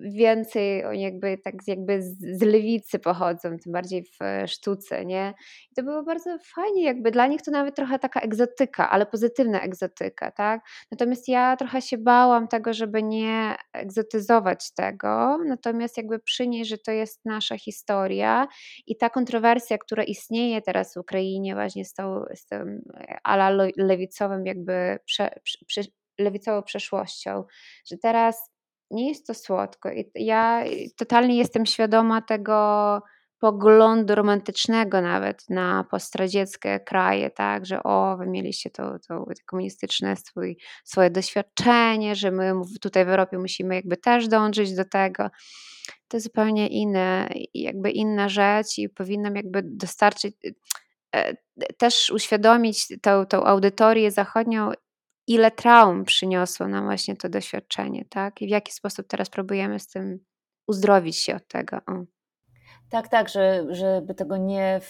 więcej oni jakby tak jakby z, lewicy pochodzą, tym bardziej w e, sztuce, nie? I to było bardzo fajnie, jakby dla nich to nawet trochę taka egzotyka, ale pozytywna egzotyka, tak? Natomiast ja trochę się bałam tego, żeby nie egzotyzować tego, natomiast jakby przynieść, że to jest nasza historia i ta kontrowersja, która istnieje teraz w Ukrainie właśnie z, tą, z tym e, ala lewicowym jakby prze, prze, lewicową przeszłością, że teraz nie jest to słodko. Ja totalnie jestem świadoma tego, poglądu romantycznego nawet na postradzieckie kraje, tak, że o, wy mieliście to, to komunistyczne swój, swoje doświadczenie, że my tutaj w Europie musimy jakby też dążyć do tego. To zupełnie inne, jakby inna rzecz i powinnam jakby dostarczyć, e, też uświadomić tą, tą audytorię zachodnią, ile traum przyniosło nam właśnie to doświadczenie, tak? I w jaki sposób teraz próbujemy z tym uzdrowić się od tego. O. Tak, tak, że, żeby tego nie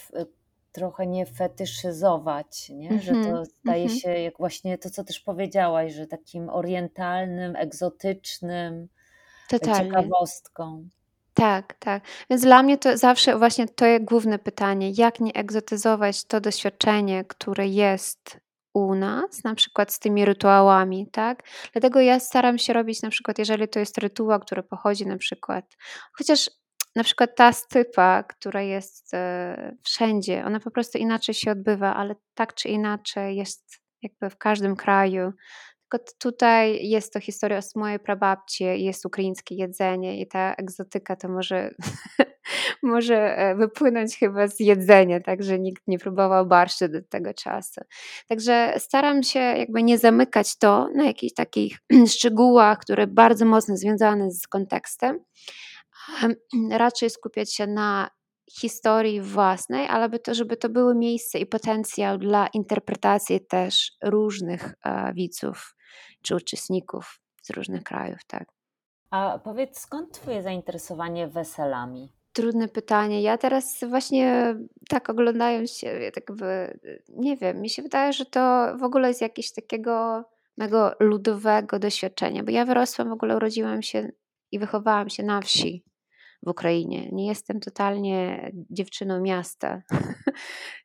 trochę nie fetyszyzować, nie? Mm -hmm, że to mhm, staje mm -hmm. się jak właśnie to, co też powiedziałaś, że takim orientalnym, egzotycznym Totalnie. ciekawostką. Tak, tak. Więc dla mnie to zawsze właśnie to jest główne pytanie, jak nie egzotyzować to doświadczenie, które jest u nas, na przykład z tymi rytuałami, tak? Dlatego ja staram się robić na przykład, jeżeli to jest rytuał, który pochodzi na przykład, chociaż na przykład ta stypa, która jest e, wszędzie, ona po prostu inaczej się odbywa, ale tak czy inaczej jest jakby w każdym kraju. Tylko tutaj jest to historia o mojej prababci, jest ukraińskie jedzenie i ta egzotyka to może, może e, wypłynąć chyba z jedzenia, także nikt nie próbował barszczu do tego czasu. Także staram się jakby nie zamykać to na jakichś takich szczegółach, które bardzo mocno związane z kontekstem, raczej skupiać się na historii własnej, ale to, żeby to było miejsce i potencjał dla interpretacji też różnych e, widzów czy uczestników z różnych krajów, tak. A powiedz, skąd Twoje zainteresowanie weselami? Trudne pytanie. Ja teraz właśnie tak oglądając się, tak by, nie wiem, mi się wydaje, że to w ogóle jest jakieś takiego mego ludowego doświadczenia, bo ja wyrosłam, w ogóle urodziłam się i wychowałam się na wsi w Ukrainie. Nie jestem totalnie dziewczyną miasta.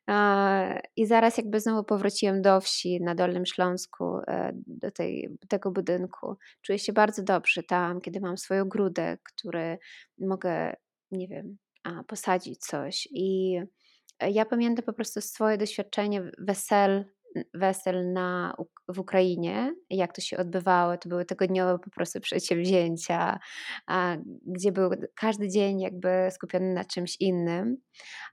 I zaraz jakby znowu powróciłam do wsi na Dolnym Śląsku, e, do tej, tego budynku. Czuję się bardzo dobrze tam, kiedy mam swoją ogródek, który mogę, nie wiem, posadzić coś. I ja pamiętam po prostu swoje doświadczenie wesel wesel na, w Ukrainie, jak to się odbywało. To były tygodniowe po prostu przedsięwzięcia, a, gdzie był każdy dzień jakby skupiony na czymś innym.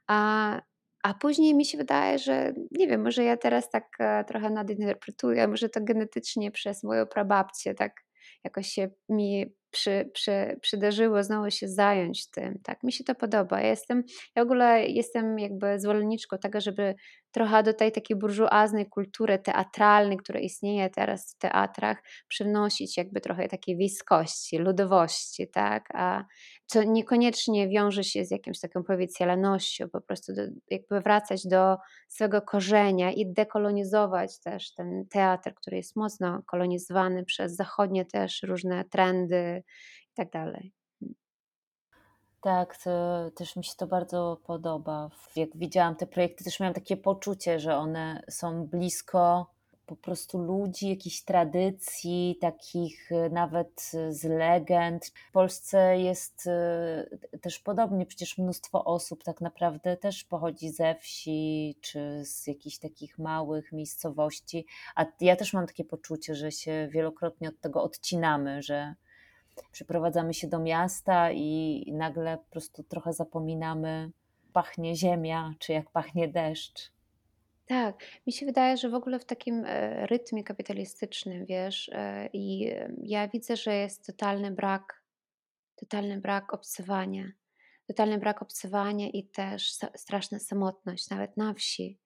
A, a później mi się wydaje, że nie wiem, może ja teraz tak e, trochę nadinterpretuję, może to genetycznie przez moją prababcię tak jakoś się mi przy, przy, przydarzyło znowu się zająć tym. Tak, mi się to podoba. Ja jestem, ja w ogóle jestem jakby zwolenniczką tego, żeby trochę do tej takiej burżuaznej kultury teatralnej, która istnieje teraz w teatrach, przynosić jakby trochę takiej wiejskości, ludowości, tak, a co niekoniecznie wiąże się z jakimś taką prowincjalnością, po prostu do, jakby wracać do swego korzenia i dekolonizować też ten teatr, który jest mocno kolonizowany przez zachodnie też różne trendy i tak dalej. Tak, też mi się to bardzo podoba. Jak widziałam te projekty, też miałam takie poczucie, że one są blisko po prostu ludzi, jakichś tradycji, takich e, nawet z legend. W Polsce jest e, też podobnie, przecież mnóstwo osób tak naprawdę też pochodzi ze wsi czy z jakichś takich małych miejscowości. A ja też mam takie poczucie, że się wielokrotnie od tego odcinamy, że przeprowadzamy się do miasta i nagle po prostu trochę zapominamy, pachnie ziemia, czy jak pachnie deszcz. Tak, mi się wydaje, że w ogóle w takim e, rytmie kapitalistycznym, wiesz, e, i ja widzę, że jest totalny brak, totalny brak obcowania, totalny brak obcowania i też straszna samotność, nawet na wsi.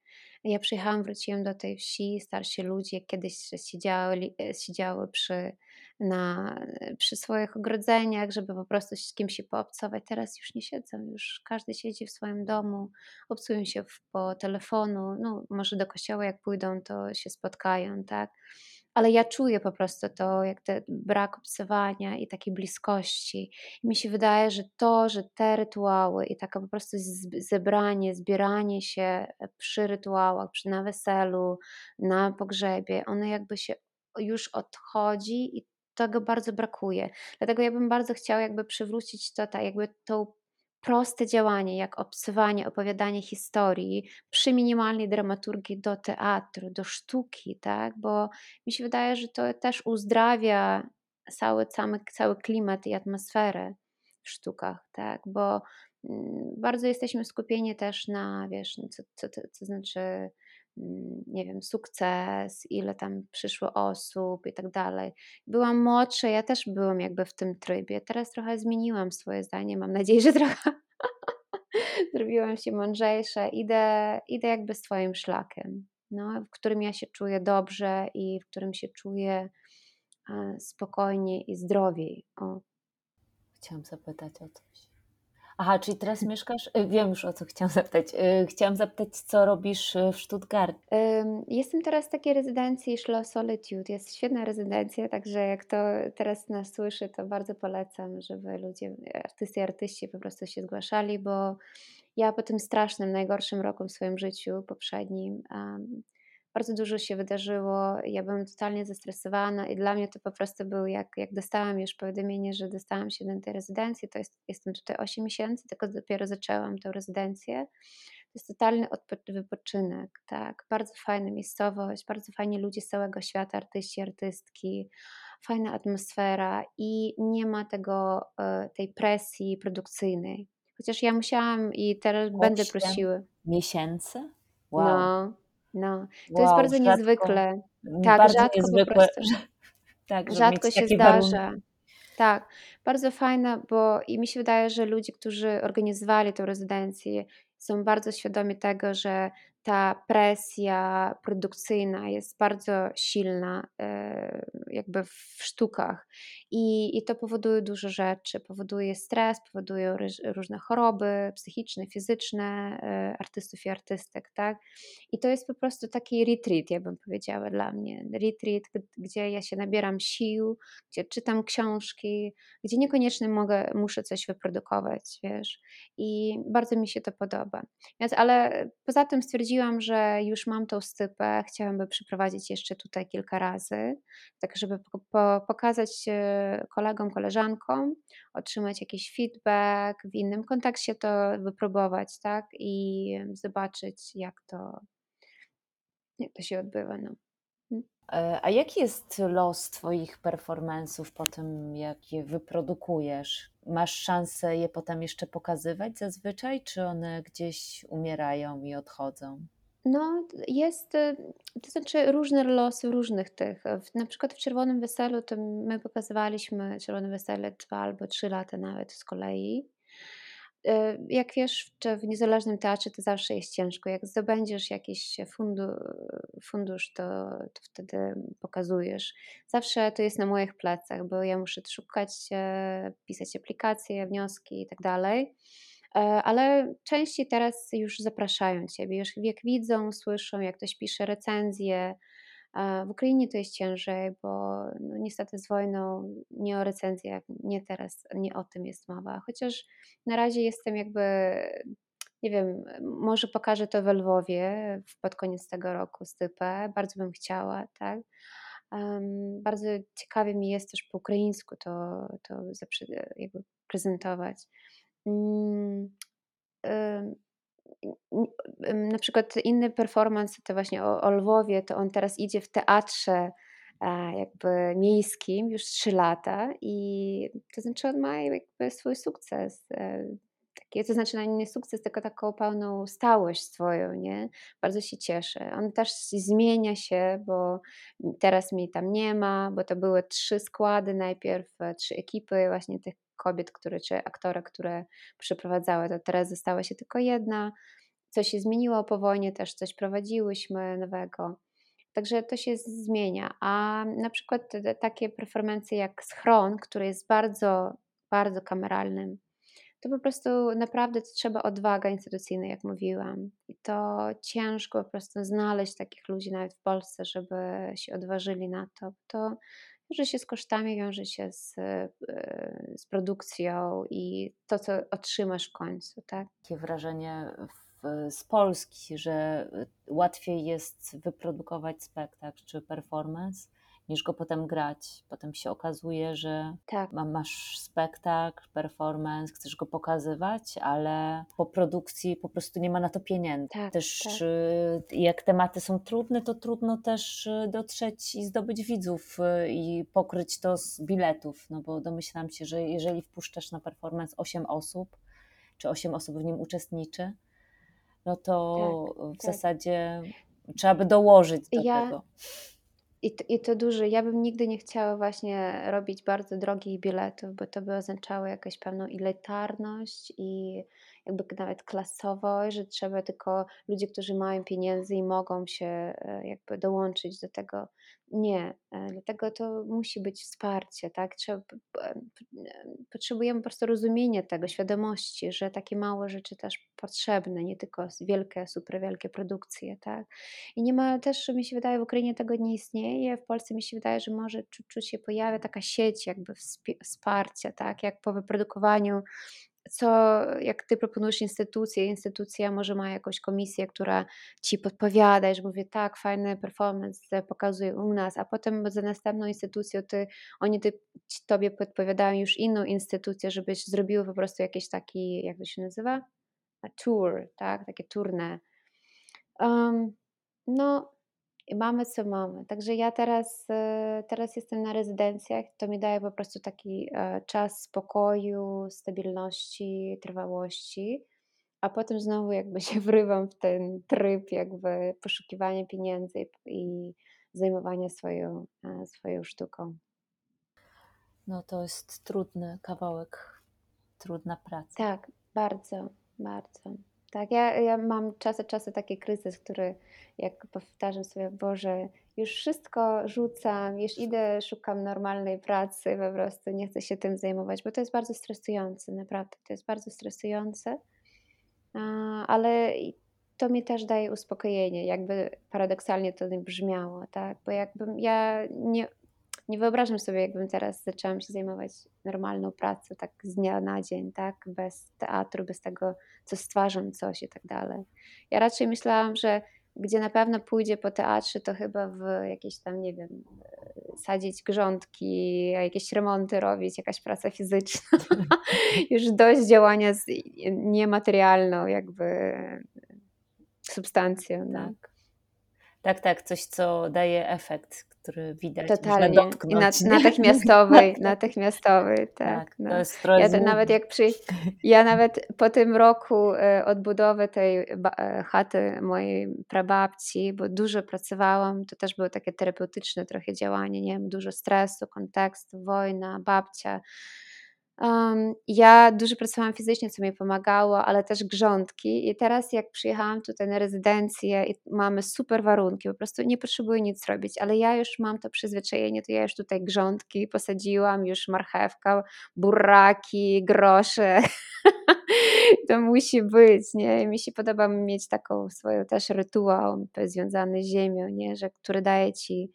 Ja przyjechałam, wróciłam do tej wsi, starsi ludzie kiedyś siedziały, e, siedziały przy, na, przy swoich ogrodzeniach, żeby po prostu z kimś się poobcować. Teraz już nie siedzą, już każdy siedzi w swoim domu, obcują się po telefonu, no może do kościoła jak pójdą, to się spotkają, tak? Ale ja czuję po prostu to, jak ten brak obserwowania i takiej bliskości. I mi się wydaje, że to, że te rytuały i taka po prostu zebranie, zbieranie się przy rytuałach, przy na weselu, na pogrzebie, one jakby się już odchodzi i tego bardzo brakuje. Dlatego ja bym bardzo chciała jakby przywrócić to, tak jakby tą proste działanie, jak obsywanie, opowiadanie historii przy minimalnej dramaturgii do teatru, do sztuki, tak? Bo mi się wydaje, że to też uzdrawia cały, cały, cały klimat i atmosferę w sztukach, tak? Bo mm, bardzo jesteśmy skupieni też na, wiesz, no co, co, co, co znaczy, nie wiem, sukces, ile tam przyszło osób i tak dalej. Byłam młodsza, ja też byłam jakby w tym trybie. Teraz trochę zmieniłam swoje zdanie. Mam nadzieję, że trochę zrobiłam się mądrzejsza. Idę, idę jakby swoim szlakiem, no, w którym ja się czuję dobrze i w którym się czuję e, spokojnie i zdrowiej. O. Chciałam zapytać o coś. Aha, czyli teraz mieszkasz? Y, wiem już o co chciałam zapytać. Y, chciałam zapytać, co robisz y, w Stuttgart? Jestem teraz w takiej rezydencji Schloss Solitude. Jest świetna rezydencja, także jak to teraz nas słyszy, to bardzo polecam, żeby ludzie, artysty i artyści po prostu się zgłaszali, bo ja po tym strasznym, najgorszym roku w swoim życiu poprzednim um, bardzo dużo się wydarzyło. Ja byłam totalnie zestresowana i dla mnie to po prostu był jak, jak dostałam już powiadomienie, że dostałam się do tej rezydencji, to jest, jestem tutaj 8 miesięcy, tylko dopiero zaczęłam tę rezydencję. To jest totalny wypoczynek, tak. Bardzo fajna miejscowość, bardzo fajni ludzie z całego świata, artyści, artystki, fajna atmosfera i nie ma tego, e, tej presji produkcyjnej. Chociaż ja musiałam i teraz będę prosiła. Miesięcy? Wow. No, no, to jest bardzo rzadko, niezwykle. Tak, bardzo rzadko niezwykle, po prostu. tak, rzadko się zdarza. Warunki. Tak, bardzo fajne, bo i mi się wydaje, że ludzie, którzy organizowali tę rezydencję, są bardzo świadomi tego, że ta presja produkcyjna jest bardzo silna, e, jakby w sztukach, i, i to powoduje dużo rzeczy. Powoduje stres, powoduje różne choroby psychiczne, fizyczne e, artystów i artystek, tak? I to jest po prostu taki retreat, ja bym powiedziała dla mnie. Retreat, gdzie ja się nabieram sił, gdzie czytam książki, gdzie niekoniecznie mogę, muszę coś wyprodukować, wiesz? I bardzo mi się to podoba. Więc, ale poza tym stwierdziłam, stwierdziłam, że już mam tą stypę, chciałabym przeprowadzić jeszcze tutaj kilka razy, tak żeby po, pokazać kolegom, koleżankom, otrzymać jakiś feedback, w innym kontekście to wypróbować, tak, i zobaczyć, jak to, jak to się odbywa. No. E, a jaki jest los Twoich performance'ów po tym, jak je wyprodukujesz? Masz szansę je potem jeszcze pokazywać zazwyczaj, czy one gdzieś umierają i odchodzą? No, jest, y, to znaczy różne losy różnych tych. Na przykład w Czerwonym Weselu to my pokazywaliśmy Czerwone Wesele dwa albo trzy lata nawet z kolei. Y, jak wiesz, w niezależnym teatrze to zawsze jest ciężko. Jak zdobędziesz jakiś fundu, fundusz, to, to wtedy pokazujesz. Zawsze to jest na moich plecach, bo ja muszę szukać, e, pisać aplikacje, wnioski i tak dalej. E, ale częściej teraz już zapraszają Ciebie, już jak widzą, słyszą, jak ktoś pisze recenzję. W Ukrainie to jest ciężej, bo no niestety z wojną nie o recenzjach, nie teraz, nie o tym jest mowa. Chociaż na razie jestem jakby, nie wiem, może pokażę to we Lwowie pod koniec tego roku stypę. Bardzo bym chciała, tak. Um, bardzo ciekawie mi jest też po ukraińsku to, to jakby prezentować. Mm, na przykład inny performance, to właśnie o, o Lwowie, to on teraz idzie w teatrze jakby miejskim już trzy lata i to znaczy on ma jakby swój sukces. E, taki, to znaczy na nie sukces, tylko taką pełną stałość swoją, nie? Bardzo się cieszę. On też zmienia się, bo teraz mi tam nie ma, bo to były trzy składy najpierw, e, trzy ekipy właśnie tych kobiet, które, czy aktora, które przeprowadzały, to teraz została się tylko jedna. Coś się zmieniło po wojnie, też coś prowadziłyśmy nowego. Także to się zmienia. A na przykład takie performance jak Schron, który jest bardzo, bardzo kameralnym, to po prostu naprawdę trzeba odwaga instytucyjna, jak mówiłam. I to ciężko po prostu znaleźć takich ludzi nawet w Polsce, żeby się odważyli na to. To wiąże się z kosztami, wiąże się z, e, z produkcją i to, co otrzymasz w końcu, tak? Takie wrażenie w, z Polski, że łatwiej jest wyprodukować spektakl czy performance, niż go potem grać. Potem się okazuje, że tak. masz spektakl, performance, chcesz go pokazywać, ale po produkcji po prostu nie ma na to pieniędzy. Tak, też tak. Y, jak tematy są trudne, to trudno też y, dotrzeć i zdobyć widzów y, i pokryć to z biletów, no bo domyślam się, że jeżeli wpuszczasz na performance 8 osób, czy 8 osób w nim uczestniczy, no to Tak, w tak. zasadzie trzeba by dołożyć do Ja tego. I to i to duży ja bym nigdy nie chciała właśnie robić bardzo drogich biletów, bo to by oznaczało jakąś pewną elitarność i jakby nawet klasowość, że trzeba tylko ludzie, którzy mają pieniędzy i mogą się, e, jakby dołączyć do tego. Nie, e, dlatego to musi być wsparcie, tak? Trzeba p e, potrzebujemy po prostu rozumienia tego, świadomości, że takie małe rzeczy też potrzebne, nie tylko wielkie, super wielkie produkcje, tak? I nie ma też, mi się wydaje, w Ukrainie tego nie istnieje. W Polsce mi się wydaje, że może czuć się pojawia taka sieć jakby wsparcia, tak? Jak po wyprodukowaniu co jak ty proponujesz instytucję, instytucja może ma jakąś komisję, która ci podpowiada, że mówię tak, fajny performance pokazuje u nas, a potem za następną instytucją ty, oni ty, tobie podpowiadają już inną instytucję, żebyś zrobił po prostu jakiś taki, jak to się nazywa? A tour, tak? Takie turne. Um, no, i mamy co mamy. Także ja teraz, e, teraz jestem na rezydencjach, to mi daje po prostu taki e, czas spokoju, stabilności, trwałości, a potem znowu jakby się wrywam w ten tryb jakby poszukiwania pieniędzy i zajmowania swoją, e, swoją sztuką. No to jest trudny kawałek, trudna praca. Tak, bardzo, bardzo. Tak, ja, ja mam czasy, czasy taki kryzys, który jak powtarzam sobie, Boże, już wszystko rzucam, już idę, szukam normalnej pracy, po prostu nie chcę się tym zajmować, bo to jest bardzo stresujące, naprawdę, to jest bardzo stresujące, ale to mi też daje uspokojenie, jakby paradoksalnie to brzmiało, tak, bo jakbym ja nie, nie wyobrażam sobie, jakbym teraz zaczęłam się zajmować normalną pracą, tak z dnia na dzień, tak, bez teatru, bez tego, co stwarzam coś i tak dalej. Ja raczej myślałam, że gdzie na pewno pójdzie po teatrze, to chyba w jakieś tam, nie wiem, sadzić grządki, jakieś remonty robić, jakaś praca fizyczna. Już dość działania z niematerialną jakby substancją. Tak. tak. Tak, tak, coś, co daje efekt, który widać, Totalnie. dotknąć. I natychmiastowej, natychmiastowej, tak. tak no. to jest ja to nawet jak przy, ja nawet po tym roku e, odbudowy tej e, chaty mojej prababci, bo dużo pracowałam, to też było takie terapeutyczne trochę działanie, nie wiem, dużo stresu, kontekstu, wojna, babcia, Um, ja dużo pracowałam fizycznie, co mi pomagało, ale też grządki. I teraz, jak przyjechałam tutaj na rezydencję i mamy super warunki, po prostu nie potrzebuję nic robić, ale ja już mam to przyzwyczajenie, to ja już tutaj grządki posadziłam, już marchewka, buraki, grosze. to musi być, nie? I mi się podoba mieć taką swoją też rytuał związany z ziemią, nie? Że, który daje ci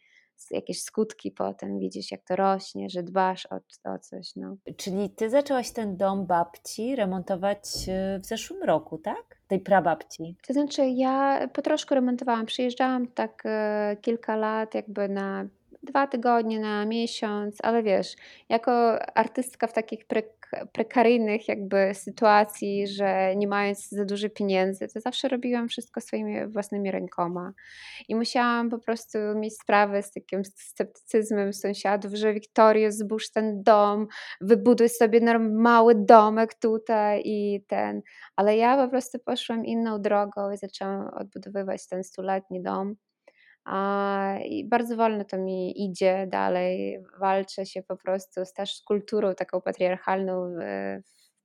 jakieś skutki potem, widzisz jak to rośnie, że dbasz o, o coś. No. Czyli ty zaczęłaś ten dom babci remontować e, w zeszłym roku, tak? Tej prababci. To znaczy ja po troszkę remontowałam, przyjeżdżałam tak e, kilka lat jakby na dwa tygodnie, na miesiąc, ale wiesz, jako artystka w takich pre prekaryjnych jakby sytuacji, że nie mając za dużo pieniędzy, to zawsze robiłam wszystko swoimi własnymi rękoma. I musiałam po prostu mieć sprawę z takim sceptycyzmem sąsiadów, że Wiktorio, zbóż ten dom, wybuduj sobie mały domek tutaj i ten. Ale ja po prostu poszłam inną drogą i zaczęłam odbudowywać ten stuletni dom. I bardzo wolno to mi idzie dalej. Walczę się po prostu z też kulturą taką patriarchalną w,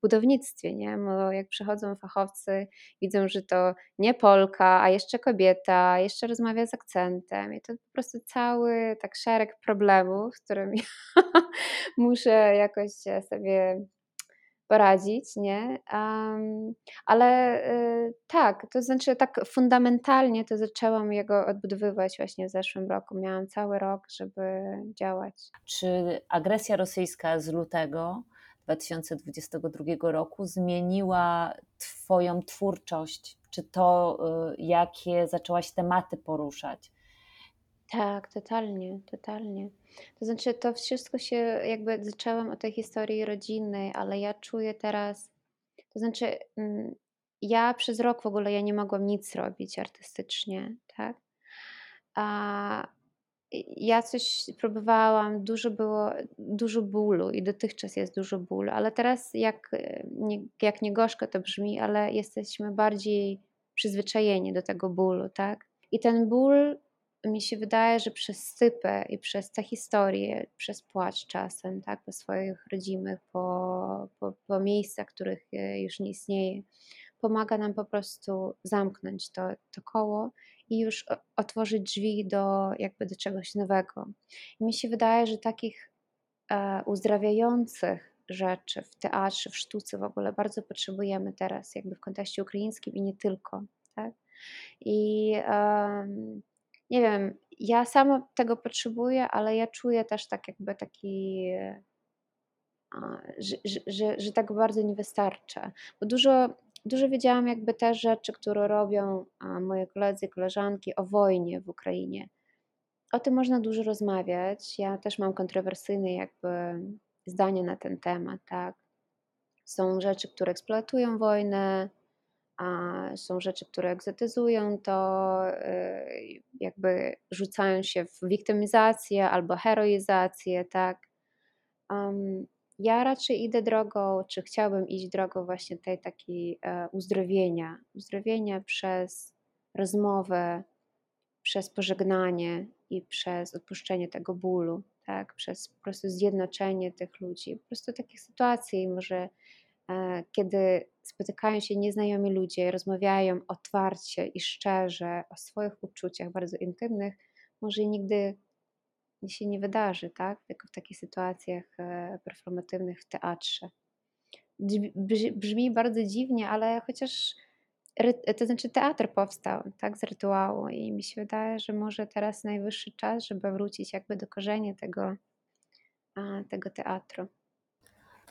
budownictwie, nie? Bo jak przychodzą fachowcy, widzą, że to nie Polka, a jeszcze kobieta, jeszcze rozmawia z akcentem. I to po prostu cały tak szereg problemów, z którymi muszę jakoś sobie poradzić, nie? Um, ale y, tak, to znaczy tak fundamentalnie to zaczęłam jego odbudowywać właśnie w zeszłym roku. Miałam cały rok, żeby działać. Czy agresja rosyjska z lutego 2022 roku zmieniła Twoją twórczość? Czy to, y, jakie zaczęłaś tematy poruszać? Tak, totalnie, totalnie. To znaczy, to wszystko się jakby zaczęłam od tej historii rodzinnej, ale ja czuję teraz, to znaczy, mm, ja przez rok w ogóle ja nie mogłam nic robić artystycznie, tak? A ja coś próbowałam, dużo było, dużo bólu i dotychczas jest dużo bólu, ale teraz jak nie, jak nie gorzko to brzmi, ale jesteśmy bardziej przyzwyczajeni do tego bólu, tak? I ten ból mi się wydaje, że przez stypę i przez te historie, przez płacz czasem, tak, po swoich rodzimych, po, po, po miejscach, których e, już nie istnieje, pomaga nam po prostu zamknąć to, to koło i już otworzyć drzwi do jakby do czegoś nowego. I mi się wydaje, że takich e, uzdrawiających rzeczy w teatrze, w sztuce w ogóle bardzo potrzebujemy teraz, jakby w kontekście ukraińskim i nie tylko. Tak? I nie wiem, ja sama tego potrzebuję, ale ja czuję też tak jakby taki, że, że, że, że tak bardzo nie wystarcza. Bo dużo, dużo wiedziałam jakby te rzeczy, które robią moje koledzy koleżanki o wojnie w Ukrainie. O tym można dużo rozmawiać. Ja też mam kontrowersyjne jakby zdanie na ten temat, tak. Są rzeczy, które eksploatują wojnę, a są rzeczy, które egzotyzują to, y, jakby rzucają się w wiktymizację albo heroizację, tak. Ja raczej idę drogą, czy chciałabym iść drogą właśnie tej takiej e, uzdrowienia, uzdrowienia przez rozmowę, przez pożegnanie i przez odpuszczenie tego bólu, tak, przez po prostu zjednoczenie tych ludzi, po prostu takich sytuacji może kiedy spotykają się nieznajomi ludzie, rozmawiają otwarcie i szczerze o swoich uczuciach bardzo intymnych, może nigdy się nie wydarzy, tak? Tylko w takich sytuacjach e, performatywnych w teatrze. Brzmi bardzo dziwnie, ale chociaż to znaczy teatr powstał tak z rytuału i mi się wydaje, że może teraz najwyższy czas, żeby wrócić jakby do korzenia tego, tego teatru.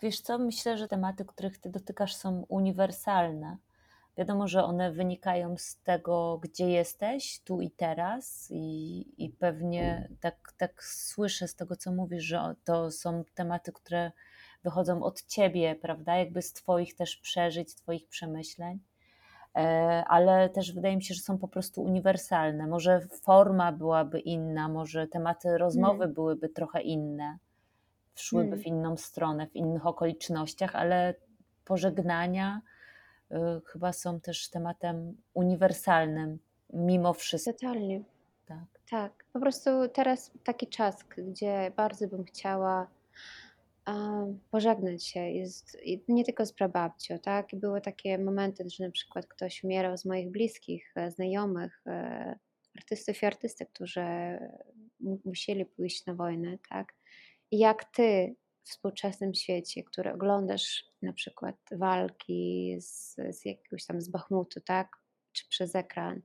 Wiesz co, myślę, że tematy, których ty dotykasz, są uniwersalne. Wiadomo, że one wynikają z tego, gdzie jesteś, tu i teraz, i, i pewnie tak, tak słyszę z tego, co mówisz, że to są tematy, które wychodzą od ciebie, prawda? Jakby z Twoich też przeżyć, Twoich przemyśleń. E, ale też wydaje mi się, że są po prostu uniwersalne. Może forma byłaby inna, może tematy rozmowy hmm. byłyby trochę inne szłyby hmm. w inną stronę, w innych okolicznościach, ale pożegnania y, chyba są też tematem uniwersalnym mimo wszystko. Totalnie. Tak. tak. Po prostu teraz taki czas, gdzie bardzo bym chciała um, pożegnać się. Jest, nie tylko z prababcią, tak? Były takie momenty, że na przykład ktoś umierał z moich bliskich, e, znajomych, e, artystów i artystek, którzy musieli pójść na wojnę, tak? Jak ty w współczesnym świecie, który oglądasz na przykład walki z, z jakiegoś tam z Bachmutu, tak, czy przez ekran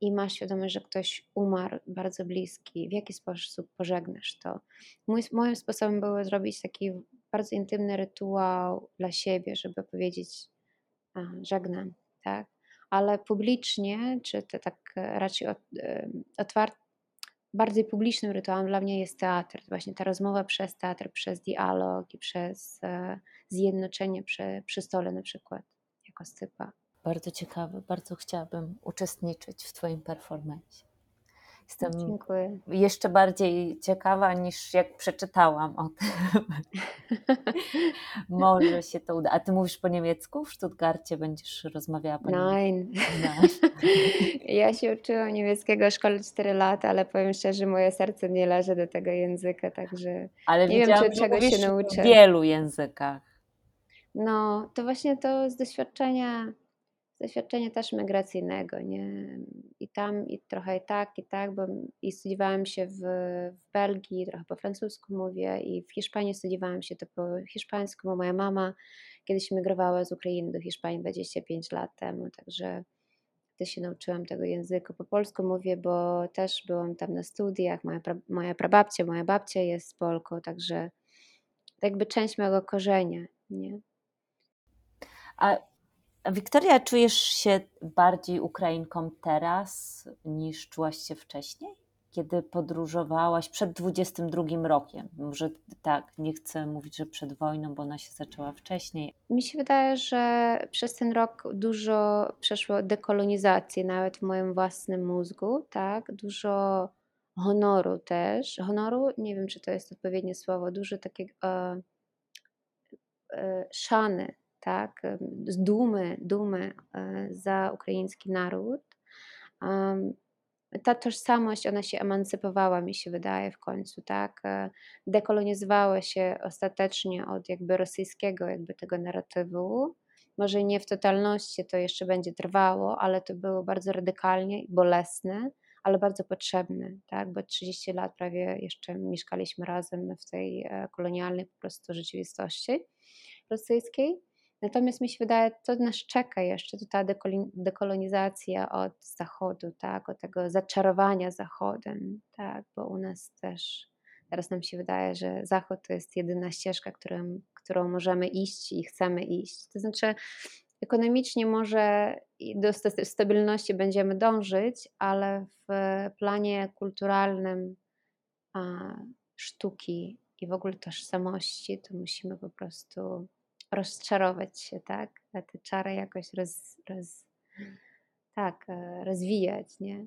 i masz świadomość, że ktoś umarł bardzo bliski, w jaki sposób pożegnasz to. Mój, moim sposobem było zrobić taki bardzo intymny rytuał dla siebie, żeby powiedzieć a, żegnam, tak? Ale publicznie, czy to tak raczej otwarcie, bardziej publicznym rytuałem dla mnie jest teatr. Właśnie ta rozmowa przez teatr, przez dialog i przez e, zjednoczenie przy, przy stole na przykład, jako stypa. Bardzo ciekawe, bardzo chciałabym uczestniczyć w Twoim performance. Jestem Dziękuję. jeszcze bardziej ciekawa niż jak przeczytałam o tym. Może się to uda. A ty mówisz po niemiecku? W Stuttgarcie będziesz rozmawiała po niemiecku? ja się uczyłam niemieckiego w szkole 4 lata, ale powiem szczerze, moje serce nie leży do tego języka, także ale nie wiem, czy czego się nauczę. w wielu językach. No, to właśnie to z doświadczenia doświadczenia też migracyjnego, nie? I tam, i trochę i tak, i tak, bo i studiowałam się w, w Belgii, trochę po francusku mówię, i w Hiszpanii studiowałam się to po hiszpańsku, bo moja mama kiedyś migrowała z Ukrainy do Hiszpanii 25 lat temu, także też się nauczyłam tego języka. Po polsku mówię, bo też byłam tam na studiach, moja, pra, moja prababcia, moja babcia jest Polką, także jakby część mojego korzenia, nie? A Wiktoria, czujesz się bardziej Ukrainką teraz niż czułaś się wcześniej? Kiedy podróżowałaś przed 22 rokiem? Może tak, nie chcę mówić, że przed wojną, bo ona się zaczęła wcześniej. Mi się wydaje, że przez ten rok dużo przeszło dekolonizacji, nawet w moim własnym mózgu, tak? Dużo honoru też. Honoru, nie wiem czy to jest odpowiednie słowo, dużo takiego e, e, szany, tak, z dumy, dumy e, za ukraiński naród. Ta tożsamość, ona się emancypowała, mi się wydaje, w końcu, tak? Dekolonizowała się ostatecznie od jakby rosyjskiego jakby tego narratywu. Może nie w totalności, to jeszcze będzie trwało, ale to było bardzo radykalnie i bolesne ale bardzo potrzebny, tak? bo 30 lat prawie jeszcze mieszkaliśmy razem w tej e, kolonialnej po prostu rzeczywistości rosyjskiej. Natomiast mi się wydaje, to nas czeka jeszcze, to ta dekolonizacja od zachodu, tak, od tego zaczarowania zachodem, tak, bo u nas też teraz nam się wydaje, że zachód to jest jedyna ścieżka, którą, którą możemy iść i chcemy iść. To znaczy, Ekonomicznie może do stabilności będziemy dążyć, ale w planie kulturalnym sztuki i w ogóle tożsamości to musimy po prostu rozczarować się, tak? A te czary jakoś roz, roz, tak, e, rozwijać, nie?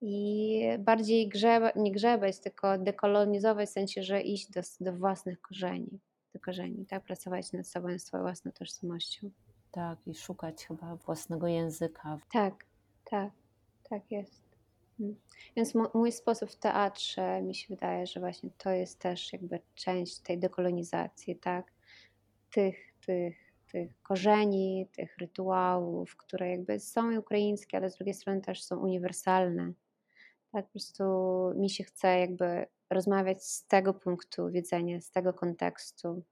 I bardziej grzeba, nie grzebać, tylko dekolonizować w sensie, że iść do, do własnych korzeni, do korzeni, tak? Pracować nad sobą, nad swoją własną tożsamością. Tak, i szukać chyba własnego języka. Tak, tak, tak jest. Mm. Więc mój sposób w teatrze mi się wydaje, że właśnie to jest też jakby część tej dekolonizacji, tak? Tych, tych, tych korzeni, tych rytuałów, które jakby są ukraińskie, ale z drugiej strony też są uniwersalne. Tak, po prostu mi się chce jakby rozmawiać z tego punktu widzenia, z tego kontekstu,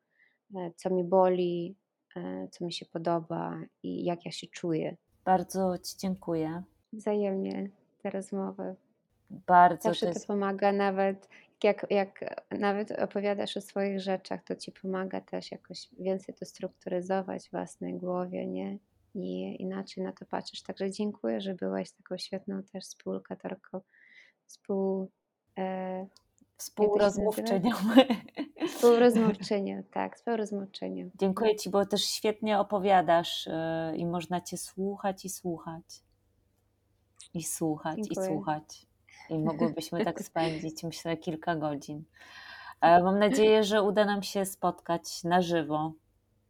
e, co mi boli, E, co mi się podoba i jak ja się czuję. Bardzo Ci dziękuję. Wzajemnie te rozmowy. Bardzo Zawsze to, jest... to pomaga, nawet jak, jak nawet opowiadasz o swoich rzeczach, to Ci pomaga też jakoś więcej to strukturyzować w własnej głowie, nie? I inaczej na to patrzysz. Także dziękuję, że byłaś taką świetną też współlokatorką, współ... E, Współrozmówczynią. Współrozmówczynią, tak, współrozmówczynią. Dziękuję Ci, bo też świetnie opowiadasz yy, i można Cię słuchać i słuchać. I słuchać, Dziękuję. i słuchać. I mogłybyśmy tak spędzić, myślę, kilka godzin. E, mam nadzieję, że uda nam się spotkać na żywo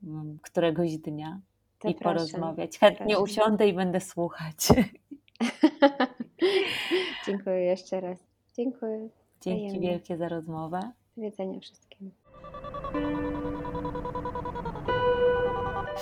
mm, któregoś dnia to i proszę, porozmawiać. Chętnie proszę. usiądę i będę słuchać. Dziękuję jeszcze raz. Dziękuję. Dzięki wielkie za rozmowę. Do widzenia wszystkim.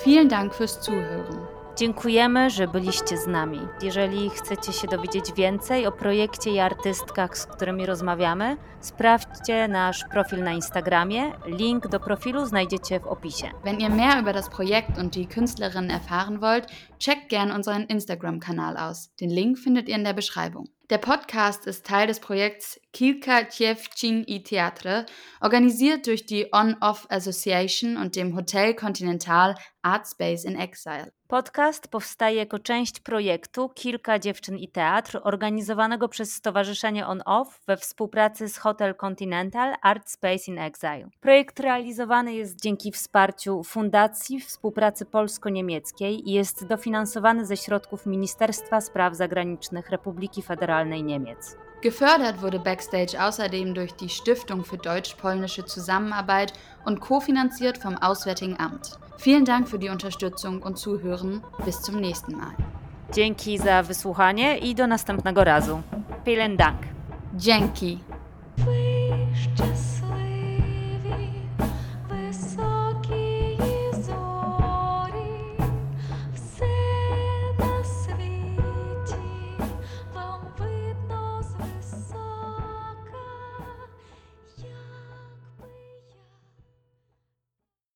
Vielen Dank fürs Zuhören. Dziękujemy, że byliście z nami. Jeżeli chcecie się dowiedzieć więcej o projekcie i artystkach, z którymi rozmawiamy, sprawdźcie nasz profil na Instagramie. Link do profilu znajdziecie w opisie. Wenn ihr mehr über das Projekt und die Künstlerin erfahren wollt, checkt gerne unseren Instagram-Kanal aus. Den Link findet ihr in der Beschreibung. Der Podcast ist Teil des Projekts Kilka Dziewczyn i Theatre, organisiert durch die On-Off Association und dem Hotel Continental Art Space in Exile. Podcast powstaje jako część projektu Kilka Dziewczyn i Teatr, organizowanego przez Stowarzyszenie On-Off we współpracy z Hotel Continental Art Space in Exile. Projekt realizowany jest dzięki wsparciu Fundacji Współpracy Polsko-Niemieckiej i jest dofinansowany ze środków Ministerstwa Spraw Zagranicznych Republiki Federalnej Niemiec. Gefördert wurde Backstage außerdem durch die Stiftung für deutsch-polnische Zusammenarbeit und kofinanziert vom Auswärtigen Amt. Vielen Dank für die Unterstützung und Zuhören. Bis zum nächsten Mal. Dzięki za wysłuchanie i do następnego razu. Vielen Dank. Dzięki.